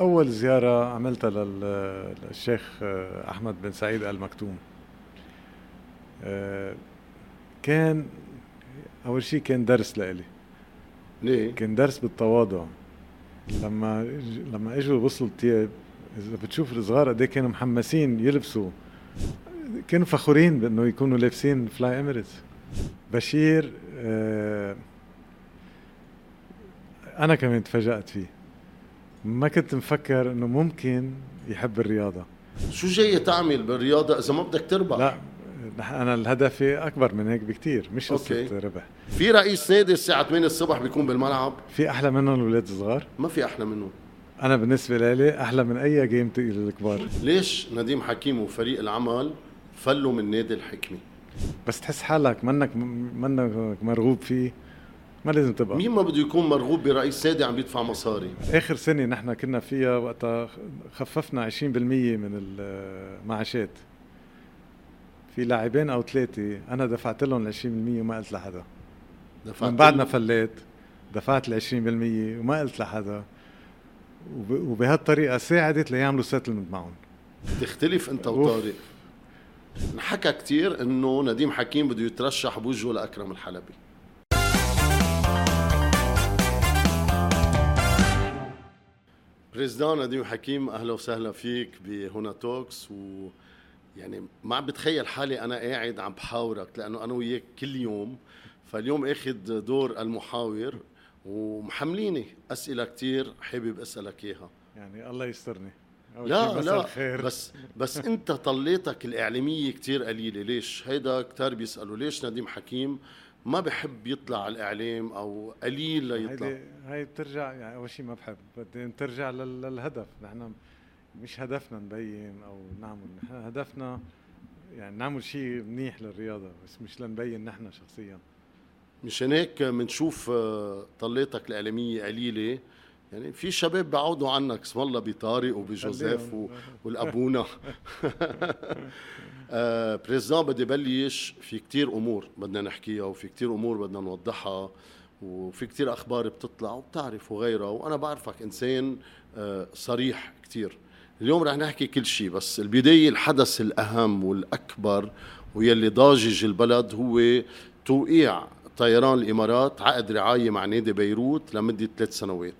أول زيارة عملتها لل- للشيخ أحمد بن سعيد آل مكتوم آه، كان أول شيء كان درس لإلي. ليه؟ كان درس بالتواضع. لما لما إجوا وصلوا التياب إذا بتشوف الصغار قد إيه كانوا محمسين يلبسوا. كانوا فخورين بإنه يكونوا لابسين Fly Emirates بشير آه أنا كمان تفاجأت فيه. ما كنت مفكر إنه ممكن يحب الرياضة. شو جاي تعمل بالرياضة إذا ما بدك تربح؟ لا أنا الهدف أكبر من هيك بكتير مش قصة. ربح. في رئيس نادي الساعة 8 الصبح بيكون بالملعب؟ في أحلى منهم الاولاد الصغار؟ ما في أحلى منه. أنا بالنسبة لي أحلى من أي جيم الكبار. ليش نديم حكيم وفريق العمل فلوا من نادي الحكمة؟ بس تحس حالك منك منك مرغوب فيه. ما لازم تبقى. مين ما بده يكون مرغوب برئيس نادي عم بيدفع مصاري؟ آخر سنة نحن كنا فيها وقتها خففنا 20% من المعاشات. في لاعبين أو ثلاثة أنا دفعت لهم ال 20% وما قلت لحدا. دفعت من بعد ما فليت دفعت ال 20% وما قلت لحدا. وب- وبهالطريقة ساعدت ليعملوا سيتلمنت معهم. تختلف أوف. وطارق. انحكى كتير إنه نديم حكيم بده يترشح بوجهه لأكرم الحلبي. بريزدان نديم حكيم أهلا وسهلا فيك بهنا توكس. و يعني ما عم بتخيل حالي أنا قاعد عم بحاورك لأنه أنا وياك كل يوم. فاليوم اخذ دور المحاور ومحمليني أسئلة كتير حابب أسألك إياها. يعني الله يسترني. لا لا الخير. بس بس أنت طليتك الإعلامية كتير قليلة. ليش؟ هيدا كتار بيسألوا ليش نديم حكيم ما بحب يطلع على الإعلام أو قليل ليطلع هيدي هي بترجع يعني أول شيء ما بحب بدي ترجع لل- للهدف. نحن مش هدفنا نبين أو نعمل نحن هدفنا يعني نعمل شيء منيح للرياضة بس مش لنبين نحن شخصيا. مشان هيك بنشوف آه، طليتك الإعلامية قليلة؟ يعني في شباب بعودوا عنك اسم الله بطارق وبجوزيف. والأبونا. آه بريزدان بدي بلش في كتير أمور بدنا نحكيها وفي كتير أمور بدنا نوضحها وفي كتير أخبار بتطلع وبتعرف وغيرها وأنا بعرفك إنسان آه صريح كتير. اليوم رح نحكي كل شيء بس البداية الحدث الأهم والأكبر ويلي ضاجج البلد هو توقيع طيران الإمارات عقد رعاية مع نادي بيروت لمدة ثلاث سنوات.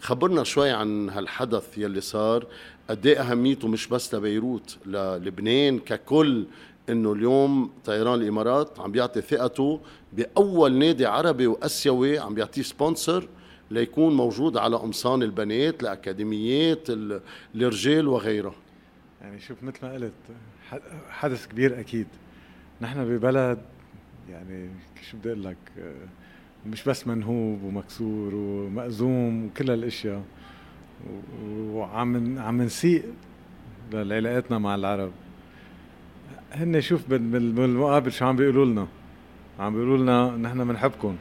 خبرنا شوي عن هالحدث يلي صار. قد إيه أهميته مش بس لبيروت للبنان ككل إنه اليوم طيران الإمارات عم بيعطي ثقته بأول نادي عربي وآسيوي عم بيعطيه سبونسر ليكون موجود على قمصان البنات الاكاديميات ال- الرجال وغيرها. يعني شوف مثل ما قلت حدث كبير أكيد. نحن ببلد يعني شو بدي أقول لك آه، مش بس منهوب ومكسور ومأزوم وكل هالأشياء. وعم عم نسيء لعلاقاتنا مع العرب. هن شوف بال- بال- بالمقابل شو عم بيقولوا لنا. عم بيقولوا لنا نحن بنحبكم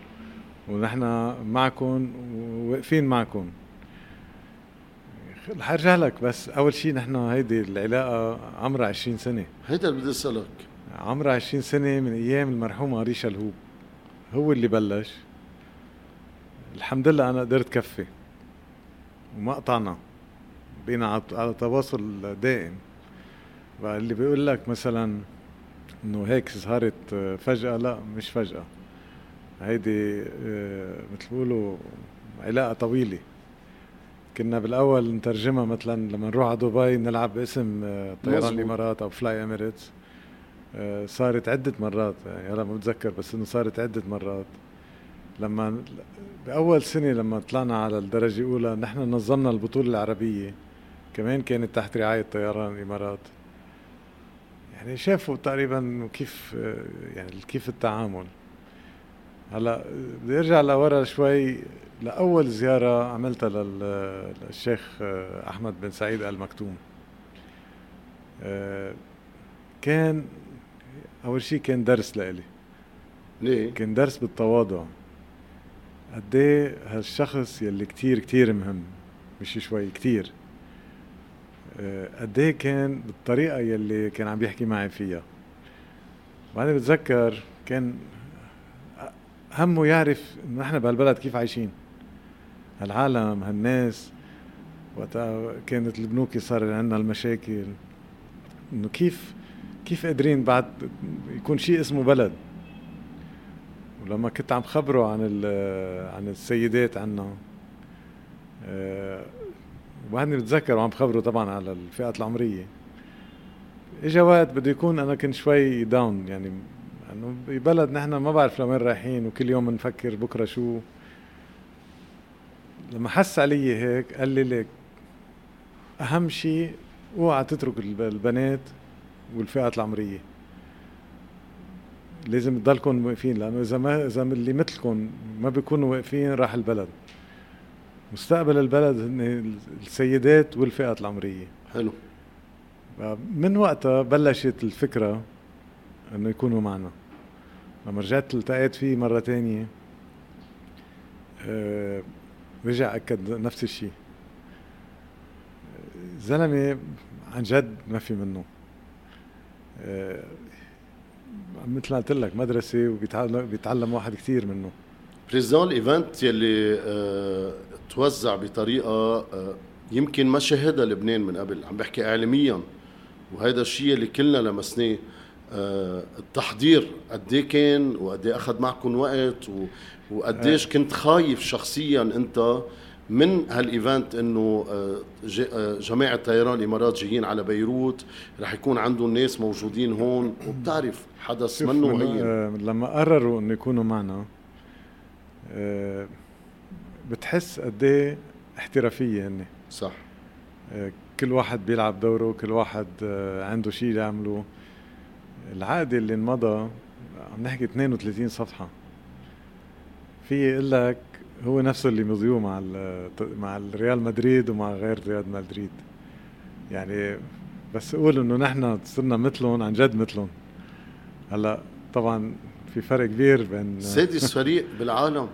ونحن معكم وواقفين معكم رح ارجع لك بس أول شيء نحن هيدي العلاقة عمرها 20 سنة. هيدا اللي بدي أسألك. عمرها 20 سنة من أيام المرحومة ريشا الهوب. هو اللي بلش. الحمد لله أنا قدرت كفي. وما قطعنا بقينا على- تواصل دائم. بقى اللي بيقول لك مثلا إنه هيك صارت فجأة لا مش فجأة. هيدي آه، مثل بيقولوا علاقة طويلة. كنا بالأول نترجمها مثلا لما نروح على دبي نلعب باسم آه، طيران. الإمارات أو Fly Emirates آه، صارت عدة مرات يعني هلا ما بتذكر بس إنه صارت عدة مرات. لما بأول سنة لما طلعنا على الدرجة الأولى نحن نظمنا البطولة العربية. كمان كانت تحت رعاية طيران الإمارات. يعني شافوا تقريبا كيف يعني كيف التعامل. هلا بدي أرجع لورا شوي لأول زيارة عملتها لل- للشيخ أحمد بن سعيد ال مكتوم كان أول شيء كان درس لإلي. ليه؟ كان درس بالتواضع. قد إيه هالشخص يلي كتير كتير مهم؟ مش شوي كتير. آه، قد إيه كان بالطريقة يلي كان عم بيحكي معي فيها؟ وأنا بتذكر كان همه يعرف إنه نحن بهالبلد كيف عايشين. هالعالم هالناس. وقتها كانت البنوك صار عندنا المشاكل. إنه كيف كيف قادرين بعد يكون شيء اسمه بلد؟ ولما كنت عم خبره عن عن السيدات عنا أه وهني بتذكر وعم بخبره طبعا على الفئات العمرية. اجى وقت بده يكون أنا كنت شوي داون يعني إنه ببلد نحن ما بعرف لوين رايحين وكل يوم بنفكر بكرة شو. لما حس علي هيك قال لي ليك أهم شيء أوعى تترك البنات والفئات العمرية. لازم تضلكم واقفين لأنه إذا ما إذا اللي مثلكم ما بيكونوا واقفين راح البلد. مستقبل البلد هن السيدات والفئات العمرية. حلو. من وقتها بلشت الفكرة إنه يكونوا معنا. لما رجعت التقيت فيه مرة تانية آه رجع أكد نفس الشيء. زلمة عن جد ما في منه. آه مثل ما قلت لك مدرسة وبيتعلم بيتعلم واحد كثير منه. بريزون ال event يلي آه توزع بطريقة آه يمكن ما شاهدها لبنان من قبل عم بحكي اعلاميا. وهذا الشيء اللي كلنا لمسناه. آه التحضير قد إيه كان وقد إيه أخذ معكم وقت وقديش آه. كنت خايف شخصيا أنت. من هال event إنه آه، آه، جماعة طيران الإمارات جايين على بيروت رح يكون عندهم ناس موجودين هون وبتعرف حدث منه هين آه، لما قرروا إنه يكونوا معنا بتحس قد إيه احترافية هن صح. كل واحد بيلعب دوره كل واحد عنده شيء يعمله. العقد اللي انمضى عم نحكي 32 صفحة. في يقول لك هو نفسه اللي مضيوه مع مع الريال مدريد ومع غير ريال مدريد. يعني بس أقول إنه نحن صرنا مثلهم عن جد مثلهم. هلأ طبعا في فرق كبير بين سادس فريق بالعالم.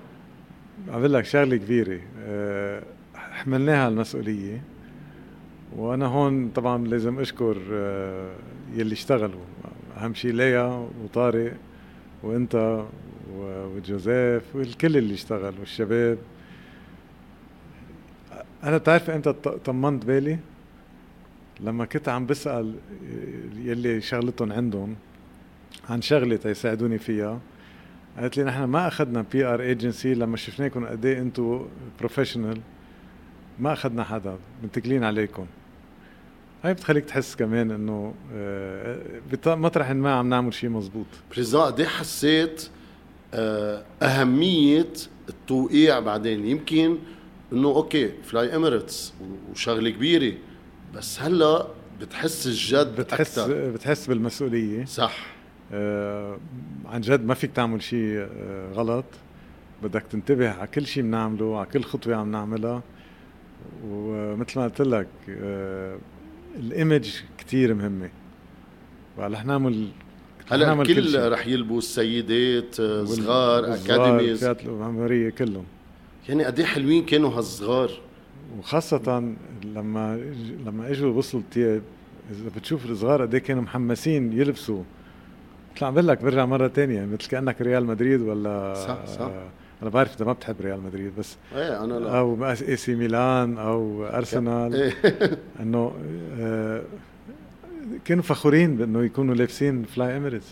عم بقول لك شغلة كبيرة. أه، حملناها المسؤولية. وأنا هون طبعا لازم أشكر أه، يلي اشتغلوا. أهم شيء ليا وطارق وأنت وجوزيف والكل اللي اشتغل والشباب. أنا بتعرف إمتى طمنت بالي؟ لما كنت عم بسأل يلي شغلتهم عندهم عن شغلة تيساعدوني فيها قالت لي نحن ما أخذنا PR agency لما شفناكم قد إيه أنتم professional ما أخذنا حدا متكلين عليكم. هاي بتخليك تحس كمان إنه آه، مطرح ما عم نعمل شيء مزبوط. بريزا قد حسيت أهمية التوقيع بعدين. يمكن إنه okay Fly Emirates وشغلة كبيرة بس هلأ بتحس الجد بتحس أكتر. بتحس بالمسؤولية. صح. آه عن جد ما فيك تعمل شيء آه غلط. بدك تنتبه على كل شيء بنعمله على كل خطوة عم نعملها. ومثل ما قلت لك آه ال image كثير مهمة. رح نعمل هلا الكل رح يلبس سيدات آه، صغار academies. الفئات العمريه كلهم. يعني قد إيه حلوين كانوا هالصغار؟ وخاصة لما لما إجوا وصلوا الثياب إذا بتشوف الصغار قد إيه كانوا محمسين يلبسوا. مثل عم بقول لك برجع مرة ثانية مثل كأنك ريال مدريد ولا صح صح. أنا بعرف انت ما بتحب ريال مدريد بس. إيه أنا لا. أو AC Milan أو أرسنال. إيه. إنه آه كانوا فخورين بأنه يكونوا لابسين Fly Emirates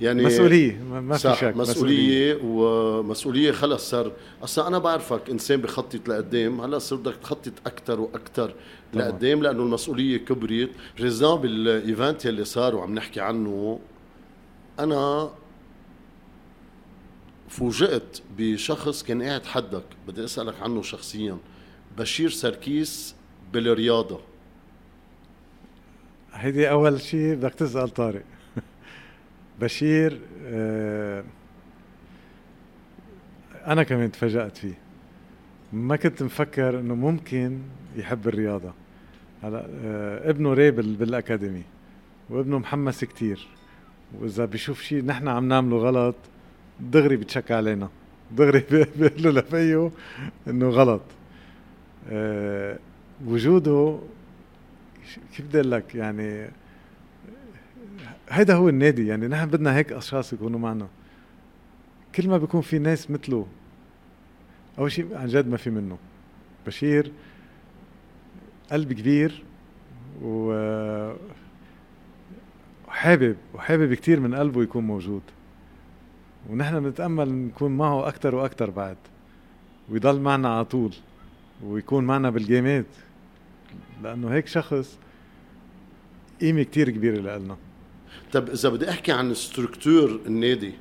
يعني مسؤولية ما في شك مسؤولية ومسؤولية خلص صار. أصلا أنا بعرفك إنسان بخطط لقدام هلا صرت بدك تخطط أكثر وأكثر لقدام لأنه المسؤولية كبرت. بريزون بالايفنت يلي صار وعم نحكي عنه أنا فوجئت بشخص كان قاعد حدك بدي أسألك عنه شخصيا. بشير سركيس بالرياضة. هيدي أول شيء بدك تسأل طارق. بشير آه أنا كمان تفاجأت فيه. ما كنت مفكر إنه ممكن يحب الرياضة. هلا آه ابنه ري بالأكاديمي وابنه محمس كتير. وإذا بيشوف شيء نحن عم نعمله غلط دغري بتشك علينا. دغري بيقول له لفيه إنه غلط. آه وجوده كيف بدي أقول لك؟ يعني هيدا هو النادي يعني نحن بدنا هيك أشخاص يكونوا معنا. كل ما بيكون في ناس مثله أول شيء عن جد ما في منه. بشير قلب كبير و وحابب وحابب كتير من قلبه يكون موجود. ونحن بنتأمل نكون معه أكتر وأكتر بعد ويضل معنا على طول ويكون معنا بالجيمات. لأنه هيك شخص قيمة كتير كبيرة لنا طب إذا بدي أحكي عن ستركتور النادي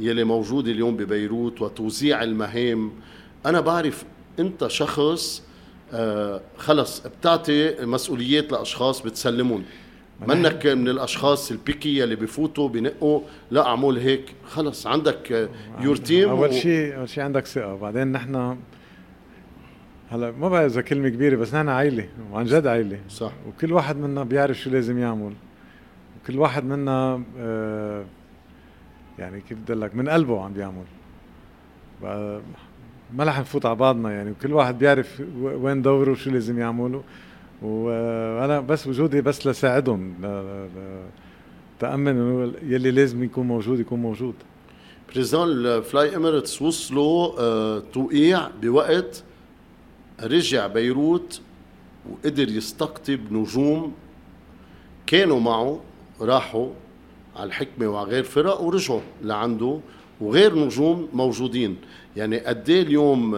يلي موجود اليوم ببيروت وتوزيع المهام أنا بعرف أنت شخص آه خلص بتعطي مسؤوليات لأشخاص بتسلمهم. منك من الأشخاص البيكي اللي بفوتوا بنقوا لا أعمل هيك خلص عندك يور تيم اول شيء أول شيء عندك ثقة. بعدين نحن هلا ما بعرف إذا كلمة كبيرة بس نحن عائلة وعن جد عائلة. صح. وكل واحد منا بيعرف شو لازم يعمل. وكل واحد منا آه يعني كيف بدي لك من قلبه عم بيعمل. ما رح نفوت على بعضنا يعني. وكل واحد بيعرف وين دوره وشو لازم يعمله. وأنا بس وجودي بس لساعدهم تامن إنه يلي لازم يكون موجود يكون موجود. président ال Fly Emirates وصلوا آه توقيع بوقت رجع بيروت وقدر يستقطب نجوم كانوا معه راحوا على الحكمة وعلى غير فرق ورجعوا لعنده وغير نجوم موجودين. يعني قد إيه اليوم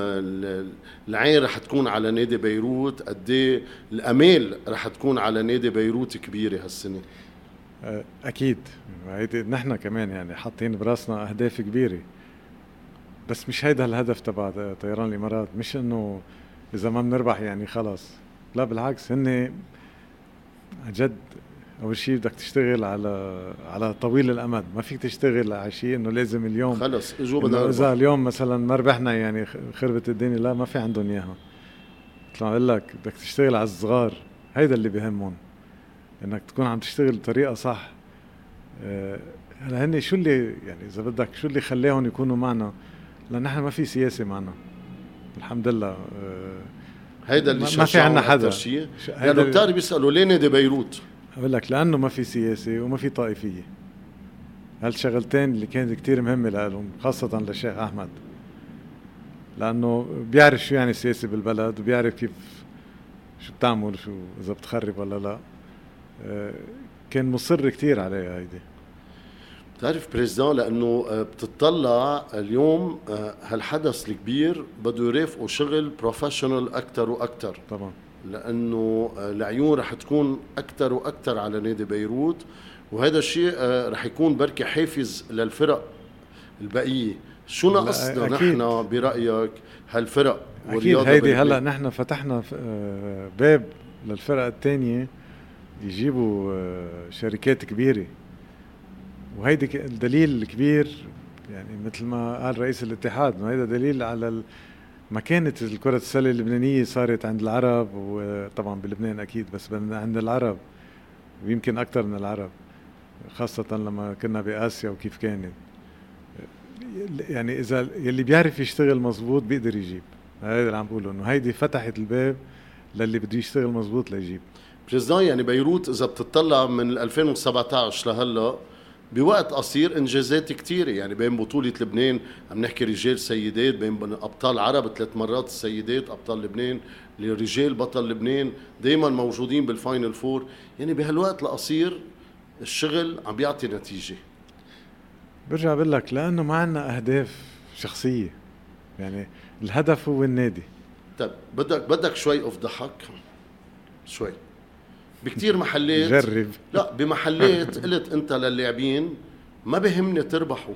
العين رح تكون على نادي بيروت؟ قد إيه الأمال رح تكون على نادي بيروت كبيرة هالسنة؟ أه، أكيد. هيدي نحن كمان يعني حاطين براسنا أهداف كبيرة. بس مش هيدا الهدف تبع طيران الإمارات. مش إنه إذا ما بنربح يعني خلص لا بالعكس هن جد أول شيء بدك تشتغل على على طويل الأمد. ما فيك تشتغل على شيء إنه لازم اليوم خلص إجوا بدنا إذا اليوم مثلا ما ربحنا يعني خربت الدنيا لا ما في عندهم إياها. مثل ما بقول لك بدك تشتغل على الصغار. هيدا اللي بهمهم إنك تكون عم تشتغل بطريقة صح. آه، هلا هن شو اللي يعني إذا بدك شو اللي خلاهم يكونوا معنا؟ لأن نحن ما في سياسة معنا. الحمد لله. آه، هيدا اللي ما في عندنا حدا. يعني كتار بيسألوا ليه نادي بيروت؟ بقول لك لأنه ما في سياسة وما في طائفية. هالشغلتين اللي كانت كتير مهمة لهم خاصة للشيخ أحمد. لأنه بيعرف شو يعني سياسه بالبلد وبيعرف كيف شو بتعمل شو إذا بتخرب ولا لا. آه، كان مصر كتير عليها هيدي. بتعرف président لأنه آه، بتطلع اليوم آه، هالحدث الكبير بده يرافقه شغل professional أكثر وأكثر طبعا. لأنه العيون رح تكون أكثر وأكثر على نادي بيروت وهذا الشيء آه، رح يكون بركي حافز للفرق البقية. شو ناقصنا نحن برأيك هالفرق أكيد. هيدي هلأ نحن فتحنا آه، باب للفرق الثانية يجيبوا آه، شركات كبيرة. وهيدي الدليل الكبير يعني مثل ما قال رئيس الاتحاد إنه هيدا دليل على مكانة الكرة السلة اللبنانية صارت عند العرب وطبعا بلبنان أكيد بس عند العرب ويمكن أكثر من العرب خاصة لما كنا بآسيا وكيف كانت. يعني إذا يلي بيعرف يشتغل مزبوط بيقدر يجيب. هذا اللي عم بقوله إنه هيدي فتحت الباب للي بده يشتغل مزبوط ليجيب. بريزدان يعني بيروت إذا بتطلع من 2017 لهلأ بوقت قصير انجازات كثيره يعني بين بطولة لبنان عم نحكي رجال سيدات بين أبطال عرب ثلاث مرات السيدات أبطال لبنان الرجال بطل لبنان دائما موجودين بال final four. يعني بهالوقت القصير الشغل عم بيعطي نتيجة. برجع بقول لك لأنه ما عندنا أهداف شخصية. يعني الهدف هو النادي. طيب بدك بدك شوي أوف ضحك شوي. بكتير محلات. جرب. لا بمحلات قلت أنت للاعبين ما بهمني تربحوا.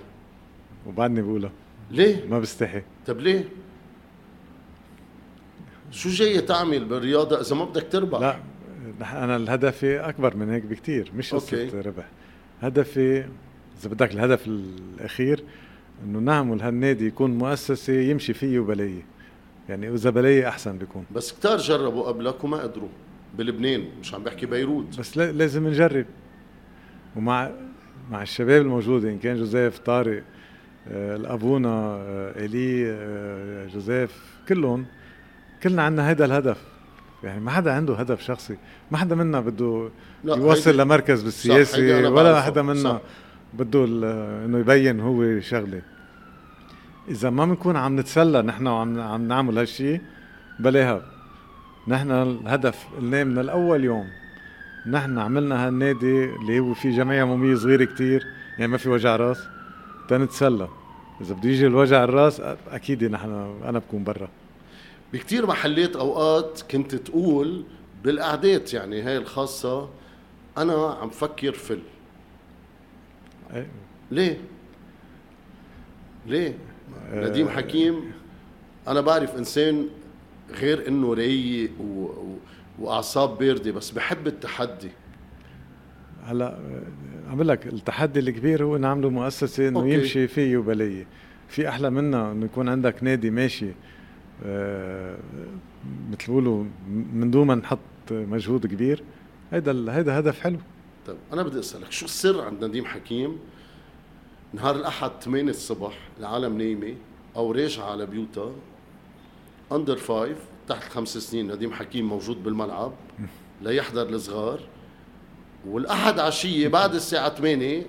وبعدني بقولها. ليه؟ ما بستحي. طب ليه؟ شو جاي تعمل بالرياضة إذا ما بدك تربح؟ لا أنا الهدفي أكبر من هيك بكتير مش قصة ربح. هدفي إذا بدك الهدف الأخير إنه نعمل هالنادي يكون مؤسسة يمشي فيه بلية يعني إذا بلية أحسن بيكون. بس كتار جربوا قبلك وما قدروا. بلبنان مش عم بحكي بيروت. بس لازم نجرب. ومع مع الشباب الموجودين إن كان جوزيف طارق آه الأبونا آه إلي آه جوزيف كلهم. كلنا عندنا هذا الهدف. يعني ما حدا عنده هدف شخصي. ما حدا منا بده يوصل لمركز بالسياسة ولا حدا منا بده إنه يبين هو شغلة. إذا ما بنكون عم نتسلى نحن وعم عم نعمل هالشيء بلاها. نحن الهدف قلناه من الأول يوم. نحن عملنا هالنادي اللي هو في جمعية عموميه صغيرة كتير يعني ما في وجع راس تنتسلى. إذا بده يجي الوجع الراس أكيد نحن أنا بكون برا. بكتير محلات أوقات كنت تقول بالقعدات يعني هاي الخاصة أنا عم فكر فل أي. ليه؟ ليه؟ نديم حكيم أنا بعرف إنسان غير إنه رايق و... و... وأعصاب باردة بس بحب التحدي. هلا عم لك التحدي الكبير هو نعمله مؤسسة إنه. يمشي فيه وبليه في أحلى منها إنه يكون عندك نادي ماشي آه، مثل بيقولوا من دون ما نحط مجهود كبير. هيدا ال- هيدا هدف حلو. طيب أنا بدي أسألك شو السر عند نديم حكيم؟ نهار الأحد 8 الصبح العالم نايمة أو راجعه على بيوتها؟ under five تحت خمس سنين نديم حكيم موجود بالملعب ليحضر الصغار. والأحد عشية بعد الساعة 8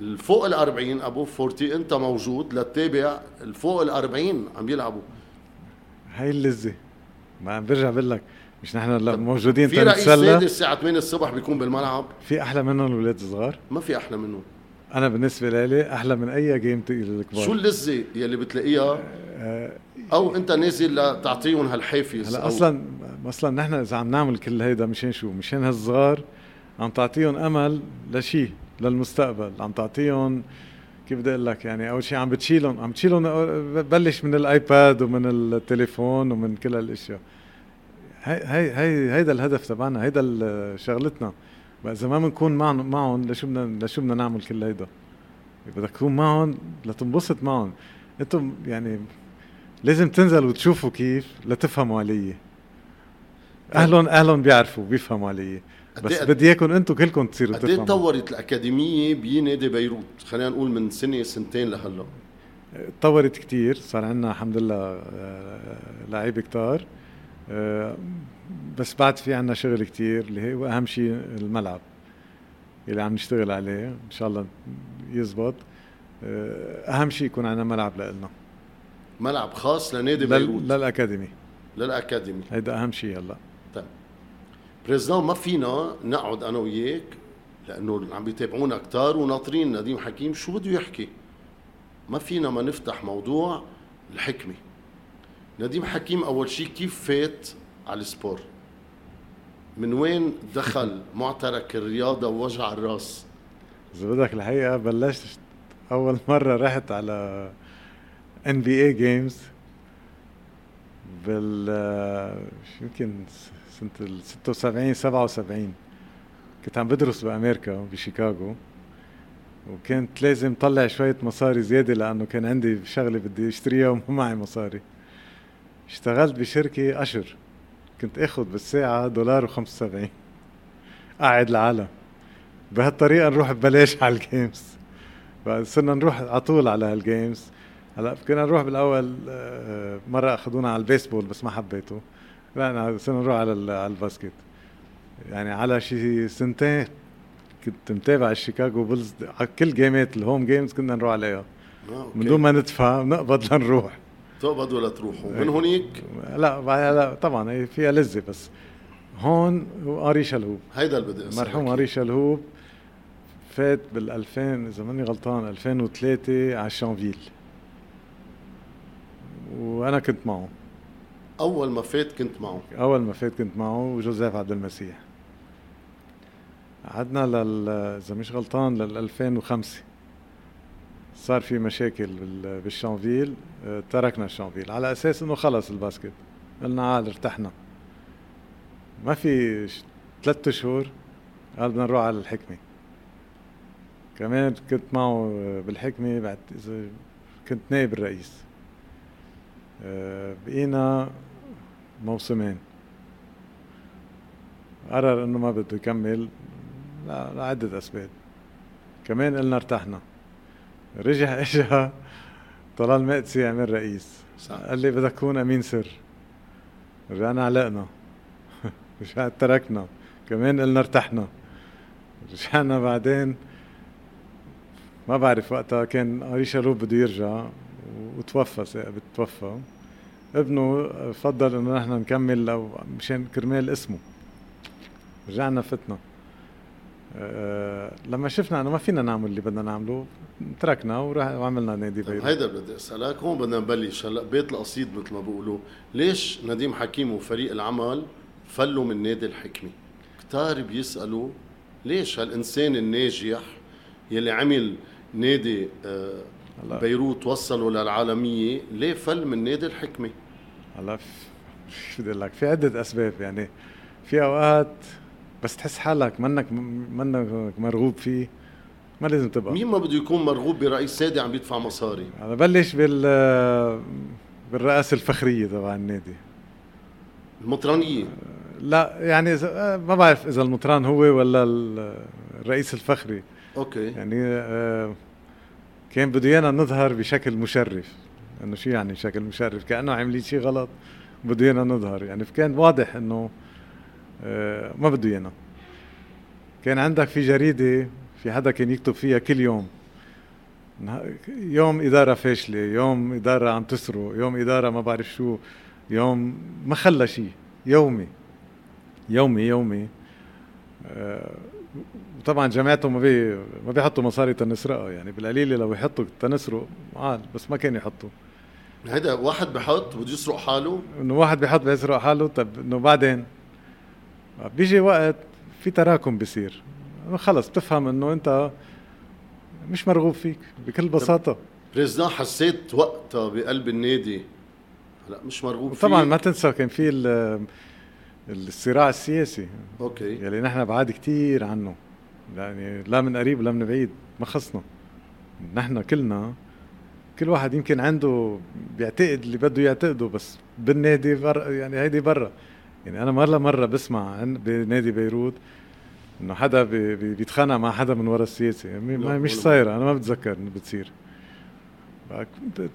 الفوق ال 40 أبو 40 أنت موجود لتتابع الفوق ال 40 عم يلعبوا. هاي اللذة. ما عم برجع بقول لك مش نحن موجودين في رئيس نادي الساعة 8 الصبح بيكون بالملعب. في أحلى منهم الأولاد الصغار؟ ما في أحلى منه أنا بالنسبة لي أحلى من أي جيم الكبار. شو اللذة يلي بتلاقيها؟ أو أنت نازل لتعطيهم هالحافز هلا أصلا أصلا نحن إذا عم نعمل كل هيدا مشان شو؟ مشان هالصغار عم تعطيهم أمل لشيء للمستقبل. عم تعطيهم كيف بدي أقول لك؟ يعني أول شيء عم بتشيلهم عم تشيلهم بلش من الآيباد ومن التليفون ومن كل هالأشياء. هي هي هي هيدا الهدف تبعنا هيدا شغلتنا. بقى إذا ما بنكون معهم معهم لشو بدنا لشو بدنا نعمل كل هيدا؟ بدك تكون معهم لتنبسط معهم أنتم يعني لازم تنزل وتشوفوا كيف لتفهموا علي. أهلهم أهلهم بيعرفوا بيفهموا علي. قد بس إيه- بدي إياكم أنتم كلكم تصيروا قد إيه تفهموا. تطورت الأكاديمية بنادي بيروت؟ خلينا نقول من سنة سنتين لهلأ. تطورت كتير صار عندنا الحمد لله آه، لعيبة كتار. بس بعد في عندنا شغل كتير اللي هو اهم شيء الملعب اللي عم نشتغل عليه إن شاء الله يزبط. آه، أهم شيء يكون عندنا ملعب لنا ملعب خاص لنادي بيروت. لل- للأكاديمي. للأكاديمي. هيدا أهم شيء هلأ. طيب. بريزدان ما فينا نقعد أنا وياك لأنه عم بيتابعونا كتار وناطرين نديم حكيم شو بده يحكي؟ ما فينا ما نفتح موضوع الحكمة. نديم حكيم أول شيء كيف فات على ال sport؟ من وين دخل معترك الرياضة ووجع الراس؟ اذا بدك الحقيقة بلشت أول مرة رحت على NBA games بال يمكن سنة ال 76 77 كنت عم بدرس بأمريكا بشيكاغو وكنت لازم طلع شوية مصاري زيادة لأنه كان عندي شغلة بدي أشتريها وما معي مصاري. اشتغلت بشركة usher. كنت آخذ بالساعة دولار وخمسة وسبعين. قاعد العالم. بهالطريقة نروح ببلاش على ال games صرنا نروح على طول على هال games هلا كنا نروح بالأول آه، مرة أخذونا على البيسبول بس ما حبيته. لا صرنا نروح على على ال basket. يعني على شي سنتين كنت متابع ال Chicago Bulls. على كل جيمات ال home games كنا نروح عليها. آه،. من دون ما ندفع نقبض لنروح. تقبض ولا تروحوا من هونيك لا بعد- لا طبعا فيها لذة بس. هون هو اري شلهوب هيدا اللي بدي مرحوم اري شلهوب فات بال 2000 إذا ماني غلطان 2003 على شانفيل. وأنا كنت معه. أول ما فات كنت معه. أول ما فات كنت معه وجوزيف عبد المسيح. قعدنا لل إذا مش غلطان لل 2005 صار في مشاكل بال- بالشانفيل آه، تركنا الشانفيل. على أساس إنه خلص ال basket. قلنا عال ارتحنا. ما في ثلاثة شهور قال بدنا نروح على الحكمة. كمان كنت معه بالحكمة بعد إذا كنت نائب الرئيس. آه، بقينا موسمين. قرر إنه ما بده يكمل لعدة أسباب. كمان قلنا ارتحنا. رجع إجا طلال مقدسي عمل رئيس صح. قال لي بدك تكون أمين سر. رجعنا علقنا رجعت تركنا. كمان قلنا ارتحنا. رجعنا بعدين. ما بعرف وقتها كان اري شروب بده يرجع. وتوفى ثاقب توفى ابنه فضل إنه نحن نكمل لو مشان كرمال اسمه. رجعنا فتنا. لما شفنا إنه ما فينا نعمل اللي بدنا نعمله تركنا وعملنا نادي بيروت. هيدا بدي أسألك هون بدنا نبلش. هلا بيت القصيد مثل ما بيقولوا ليش نديم حكيم وفريق العمل فلوا من نادي الحكمه كتار بيسألوا ليش هالإنسان الناجح يلي عمل نادي آه، بيروت وصلوا للعالمية ليه فل من نادي الحكمه هلا شو بدي لك؟ في عدة أسباب يعني. في أوقات بس تحس حالك منك منك مرغوب فيه. ما لازم تبقى. مين ما بده يكون مرغوب برئيس سادي عم بيدفع مصاري؟ أنا بلش بال بالرئاسه الفخرية تبع النادي. المطرانية؟ لا يعني ما بعرف إذا المطران هو ولا الرئيس الفخري. أوكي. يعني آه، كان بده إيانا نظهر بشكل مشرف. إنه شو يعني شكل مشرف؟ كأنه عاملين شيء غلط. بده إيانا نظهر. يعني كان واضح إنه ما بده ايانا كان عندك في جريدة في حدا كان يكتب فيها كل يوم. يوم إدارة فاشلة يوم إدارة عم تسرق يوم إدارة ما بعرف شو يوم ما خلى شيء يومي. يومي يومي. آه وطبعا جماعته ما بي ما بيحطوا مصاري تنسرقها يعني. بالقليلة لو يحطوا تنسرق عال بس ما كان يحطوا. هيدا واحد بحط بده يسرق حاله؟ إنه واحد بحط بيسرق حاله طب إنه بعدين؟ بيجي وقت في تراكم بصير خلص بتفهم إنه أنت مش مرغوب فيك بكل بساطة. président حسيت وقتها بقلب النادي لا مش مرغوب فيك طبعا ما تنسى كان في الصراع السياسي. okay. يلي نحن بعاد كثير عنه. يعني لا من قريب ولا من بعيد ما خصنا. نحن كلنا كل واحد يمكن عنده بيعتقد اللي بده يعتقده بس بالنادي بر يعني هيدي برا. يعني أنا مره مرة بسمع بنادي بيروت إنه حدا بيتخانق مع حدا من ورا السياسة. يعني مش صايره أنا ما بتذكر إنه بتصير.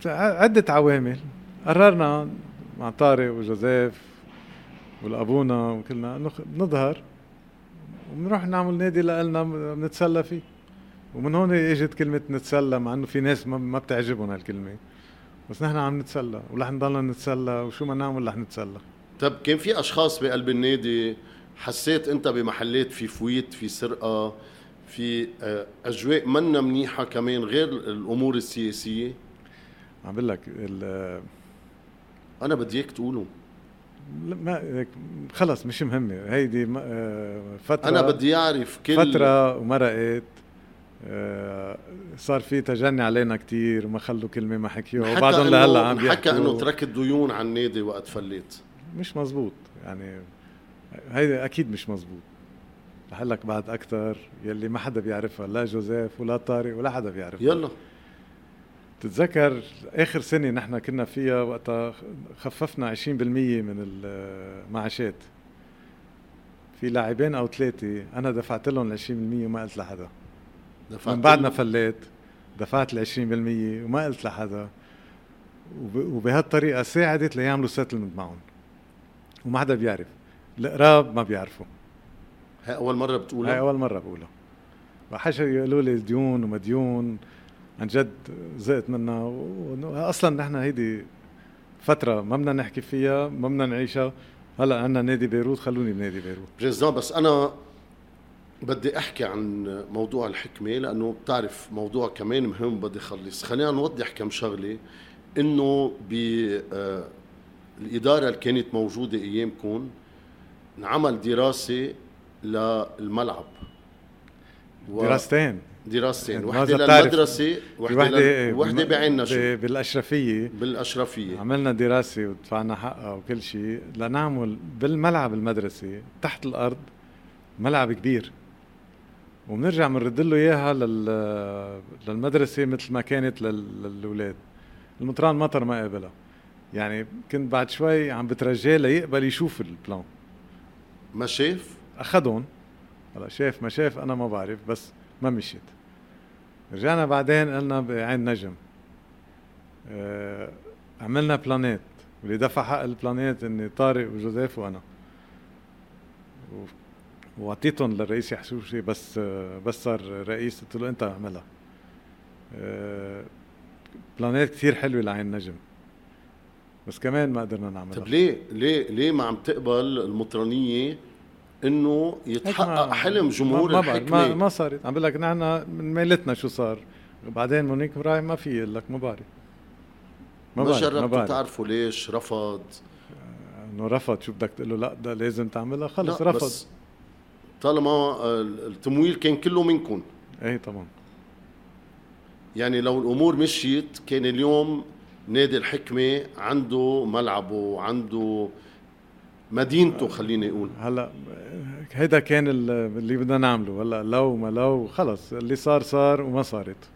عدة عوامل. قررنا مع طارق وجوزيف والأبونا وكلنا نظهر وبنروح نعمل نادي لنا بنتسلى فيه. ومن هون إجت كلمة نتسلى مع إنه في ناس ما بتعجبهم هالكلمة. بس نحن عم نتسلى ورح نضلنا نتسلى وشو ما نعمل رح نتسلى. طب كان في أشخاص بقلب النادي حسيت أنت بمحلات في فويت في سرقة في آه، أجواء منا منيحة كمان غير الأمور السياسية؟ عم بقول لك أنا بدي إياك تقوله. ما خلص مش مهمه هيدي آه، فترة أنا بدي أعرف كل فترة ومرقت آه، صار في تجني علينا كتير وما خلوا كلمة ما حكيوها وبعدهم لهلأ عم بيحكوا. حكى إنه تركت ديون على النادي وقت فليت. مش مزبوط يعني هيدي أكيد مش مزبوط رح لك بعد أكثر يلي ما حدا بيعرفها لا جوزيف ولا طارق ولا حدا بيعرفها. يلا. تتذكر آخر سنة نحن كنا فيها وقتها خففنا 20% من المعاشات. في لاعبين أو ثلاثة أنا دفعت لهم ال 20% وما قلت لحدا. دفعت من بعد ما فليت دفعت ال 20% وما قلت لحدا. وبهالطريقة ساعدت ليعملوا settlement معهم. وما حدا بيعرف. القراب ما بيعرفوا. هاي أول مرة بتقولها؟ هاي أول مرة بقولها. وحشا يقولوا لي ديون ومديون عن جد زهقت منها. أصلا نحن هيدي فترة ما بدنا نحكي فيها ما بدنا نعيشها. هلأ عندنا نادي بيروت خلوني بنادي بيروت. président بس أنا بدي أحكي عن موضوع الحكمة لأنه بتعرف موضوع كمان مهم بدي اخلص خلينا نوضح كم شغلة. إنه ب الإدارة اللي كانت موجودة أيامكم انعمل دراسة للملعب. و... دراستين. دراستين. وحدة للمدرسة وحدة وحدة بعين بالأشرفية. بالأشرفية. عملنا دراسة ودفعنا حقها وكل شيء لنعمل بالملعب المدرسي تحت الأرض ملعب كبير. وبنرجع بنرد له إياها للمدرسة مثل ما كانت للأولاد. المطران مطر ما قابلها. يعني كنت بعد شوي عم بترجاه ليقبل يشوف ال plan. ما شاف؟ اخذهم هلا شاف ما شاف أنا ما بعرف بس ما مشيت. رجعنا بعدين قلنا بعين نجم. آه عملنا planet. واللي دفع حق ال planet إني طارق وجوزيف وأنا. وعطيتهم للرئيس يحسوشي بس آه، بس صار رئيس. قلت له أنت اعملها آه بلانيت كثير حلوة لعين نجم. بس كمان ما قدرنا نعملها. طب ليه ليه ليه ما عم تقبل المطرانيه إنه يتحقق حلم جمهور ما الحكمه ما, ما صارت. عم بقول لك نحن من ميلتنا شو صار؟ بعدين مونيك برايم ما في يقول لك ما بعرف. ما, ما جربتوا تعرفوا ليش رفض؟ إنه رفض شو بدك تقول له؟ لا ده لازم تعملها. خلص رفض. بس طالما التمويل كان كله منكم. إيه طبعا. يعني لو الأمور مشيت كان اليوم نادي الحكمة عنده ملعبه عنده مدينته خليني أقول. هلا هيدا كان اللي بدنا نعمله. هلا لو ما لو خلص اللي صار صار وما صارت.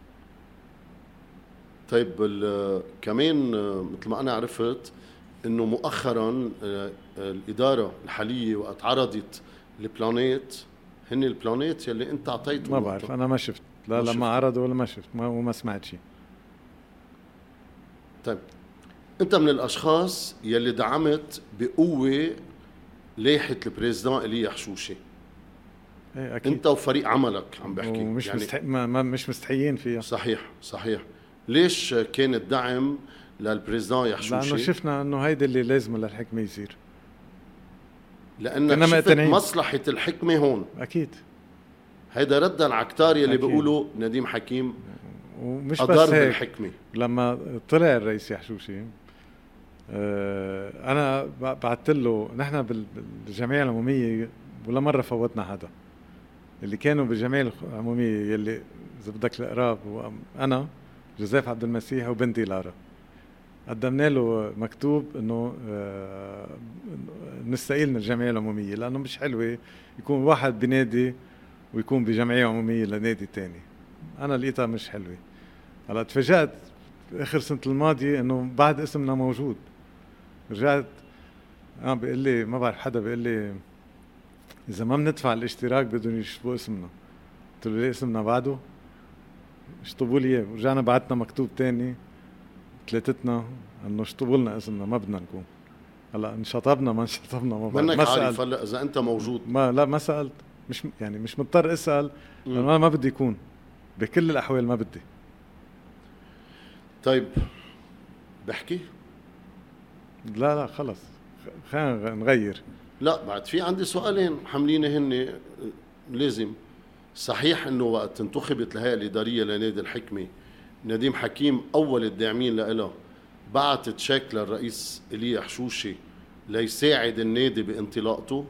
طيب كمان مثل ما أنا عرفت إنه مؤخرا آه، الإدارة الحالية وقت عرضت البلانيت هن البلانيت يلي أنت اعطيته ما بعرف أنا ما شفت. لا لما شفت. عرضوا ولا ما شفت ما وما سمعت شيء طيب. انت من الأشخاص يلي دعمت بقوة لائحة ال président ايليا حشوشه إيه أكيد. انت وفريق عملك عم بحكي ومش يعني مستحي... ما, ما مش مستحيين فيها. صحيح صحيح. ليش كان الدعم للبريزدان يحشوشي؟ لأنه شفنا إنه هيدي اللي لازم للحكمة يصير. لانك شفت مصلحة الحكمة هون. أكيد. هيدا ردا على كتار يلي بيقولوا نديم حكيم. ومش بس هيك. بالحكمة. لما طلع الرئيس يحشوشي آه أنا بعثت له نحن بالجمعية العمومية ولا مرة فوتنا حدا. اللي كانوا بالجمعية العمومية يلي إذا بدك القراب أنا جوزيف عبد المسيح وبنتي لارا. قدمنا له مكتوب إنه آه نستقيل من الجمعية العمومية لأنه مش حلوة يكون واحد بنادي ويكون بجمعية عمومية لنادي تاني. أنا لقيتها مش حلوة. هلا تفاجأت آخر سنة الماضية إنه بعد اسمنا موجود. رجعت آه بيقول لي ما بعرف حدا بيقول لي إذا ما بندفع الاشتراك بدهم يشطبوا اسمنا. قلت له ليه اسمنا بعده؟ اشطبوا لي إياه. ورجعنا بعتنا مكتوب تاني ثلاثتنا إنه اشطبوا لنا اسمنا ما بدنا نكون. هلا انشطبنا ما انشطبنا ما منك ما عارف هلا إذا أنت موجود. ما لا ما سألت. مش يعني مش مضطر أسأل لأنه أنا ما بدي يكون. بكل الأحوال ما بدي. طيب بحكي؟ لا لا خلص. خلينا نغير. لا بعد في عندي سؤالين حاملين هن لازم. صحيح إنه وقت انتخبت الهيئة الإدارية لنادي الحكمة نديم حكيم أول الداعمين لها بعت تشيك للرئيس ايليا حشوشي ليساعد النادي بانطلاقته؟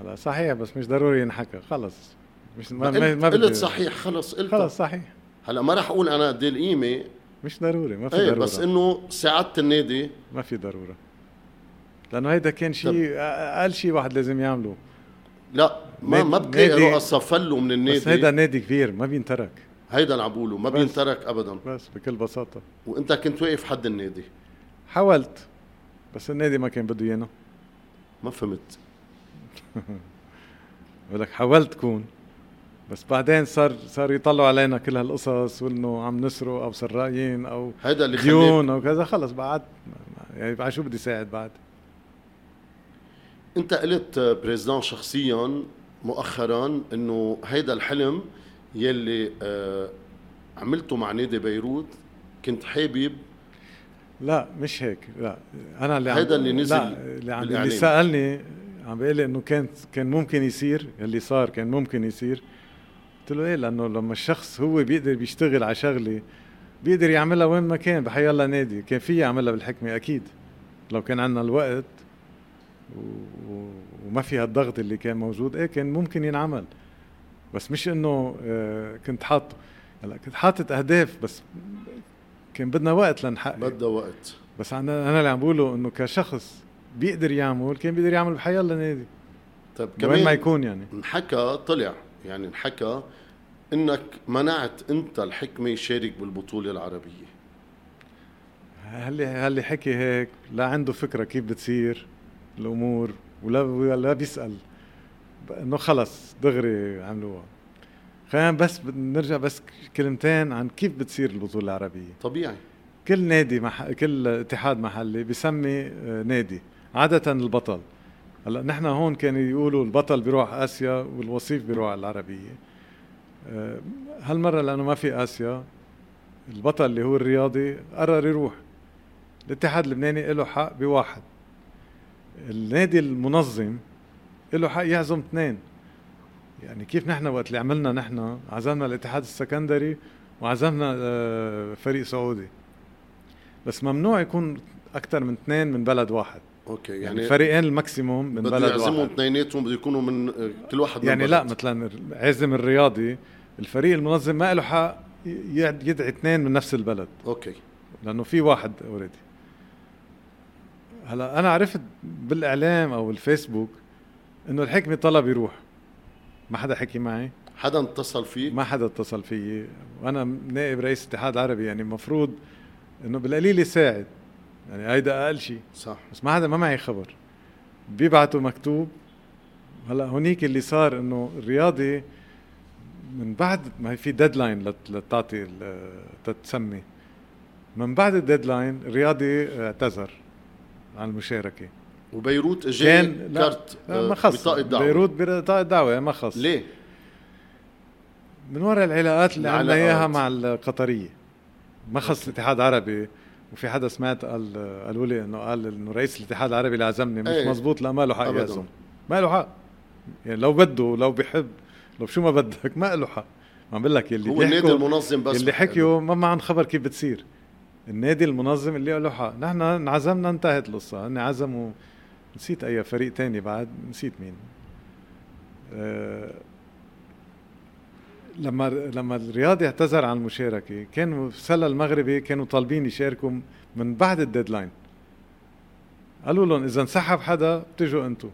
هلا صحيح بس مش ضروري ينحكى. خلص. مش ما, ما, ما قلت صحيح خلص قلت. خلص صحيح. هلأ ما راح أقول أنا قد إيه القيمة مش ضروري ما في إيه ضرورة. بس إنه سعاده النادي ما في ضرورة. لأنه هيدا كان شيء أقل شيء واحد لازم يعمله لا ما ما بكي رؤساء فلوا من النادي. بس هيدا نادي كبير ما بينترك. هيدا اللي عم بقوله ما بينترك ابدا. بس بكل بساطة. وأنت كنت واقف حد النادي؟ حاولت بس النادي ما كان بده ايانا ما فهمت. بقول لك حاولت كون. بس بعدين صار صار يطلعوا علينا كل هالقصص وإنه عم نسرق أو سراقين أو هذا اللي ديون أو كذا. خلص بعد. يعني بعد شو بدي ساعد بعد؟ أنت قلت بريزدان شخصيا مؤخرا إنه هيدا الحلم يلي آه عملته مع نادي بيروت كنت حابب. لا مش هيك. لا. أنا اللي هيدا اللي نزل لا اللي, عم اللي سألني عم بيقول لي إنه كان كان ممكن يصير اللي صار كان ممكن يصير. قلت له إيه؟ لأنه لما الشخص هو بيقدر بيشتغل على شغلة بيقدر يعملها وين ما كان بحي الله نادي كان في يعملها بالحكمة أكيد. لو كان عندنا الوقت و... وما في هالضغط اللي كان موجود إيه كان ممكن ينعمل. بس مش إنه آه كنت حاطه هلأ كنت حاطط أهداف بس كان بدنا وقت لنحقق. بدنا وقت. بس أنا أنا اللي عم بقوله إنه كشخص بيقدر يعمل كان بيقدر يعمل بحي الله نادي طيب كمان وين ما يكون يعني. انحكى طلع. يعني انحكى إنك منعت أنت الحكمة يشارك بالبطولة العربية. هل هل حكي هيك؟ لا عنده فكرة كيف بتصير الأمور ولا ولا بيسأل. إنه خلص دغري عملوها. خلينا بس نرجع بس كلمتين عن كيف بتصير البطولة العربية. طبيعي. كل نادي مح... كل اتحاد محلي بيسمي آه، نادي عادة البطل. هلا نحن هون كانوا يقولوا البطل بيروح آسيا والوصيف بيروح على العربية. آه، هالمرة لأنه ما في آسيا البطل اللي هو الرياضي قرر يروح. الاتحاد اللبناني له حق بواحد. النادي المنظم له حق يعزم اثنين. يعني كيف نحن وقت اللي عملنا نحن عزمنا الاتحاد السكندري وعزمنا آه، فريق سعودي. بس ممنوع يكون أكثر من اثنين من بلد واحد. okay يعني, يعني فريقين ال maximum من بلد واحد. يعزموا اثنيناتهم بده يكونوا من كل واحد يعني من لا بلد. مثلا عازم الرياضي الفريق المنظم ما له حق يدعي اثنين من نفس البلد. okay. لأنه في واحد اوريدي هلا أنا عرفت بالإعلام أو الفيسبوك إنه الحكمة طلب يروح. ما حدا حكي معي. حدا اتصل فيك ما حدا اتصل فيي. وأنا نائب رئيس الاتحاد العربي يعني المفروض إنه بالقليل يساعد. يعني هيدا أقل شيء صح. بس ما حدا ما معي خبر. بيبعتوا مكتوب. هلأ هونيك اللي صار إنه الرياضي من بعد ما في deadline لتعطي تتسمي من بعد ال deadline الرياضي اعتذر عن المشاركة. وبيروت اجى كان wild card لا، ما آه، خص. بطاقة دعوة. بيروت بطاقة دعوة ما خص. ليه؟ من وراء العلاقات اللي عندنا. اياها مع القطرية. ما خص الاتحاد العربي. وفي حدا سمعت قال قالوا لي إنه قال إنه رئيس الاتحاد العربي اللي عزمني مش إيه. مزبوط لا ما له حق. يعزم. ما له حق. يعني لو بده لو بيحب لو شو ما بدك ما له حق. ما عم بقول لك اللي هو النادي المنظم بس. اللي حكيوا ما معهم خبر كيف بتصير. النادي المنظم اللي له حق. نحن انعزمنا انتهت القصة. هن عزموا. نسيت أي فريق تاني بعد نسيت مين. أه لما لما الرياضي اعتذر عن المشاركة كانوا سلا المغربي كانوا طالبين يشاركوا من بعد الديدلاين قالوا لهم إذا انسحب حدا بتجوا أنتم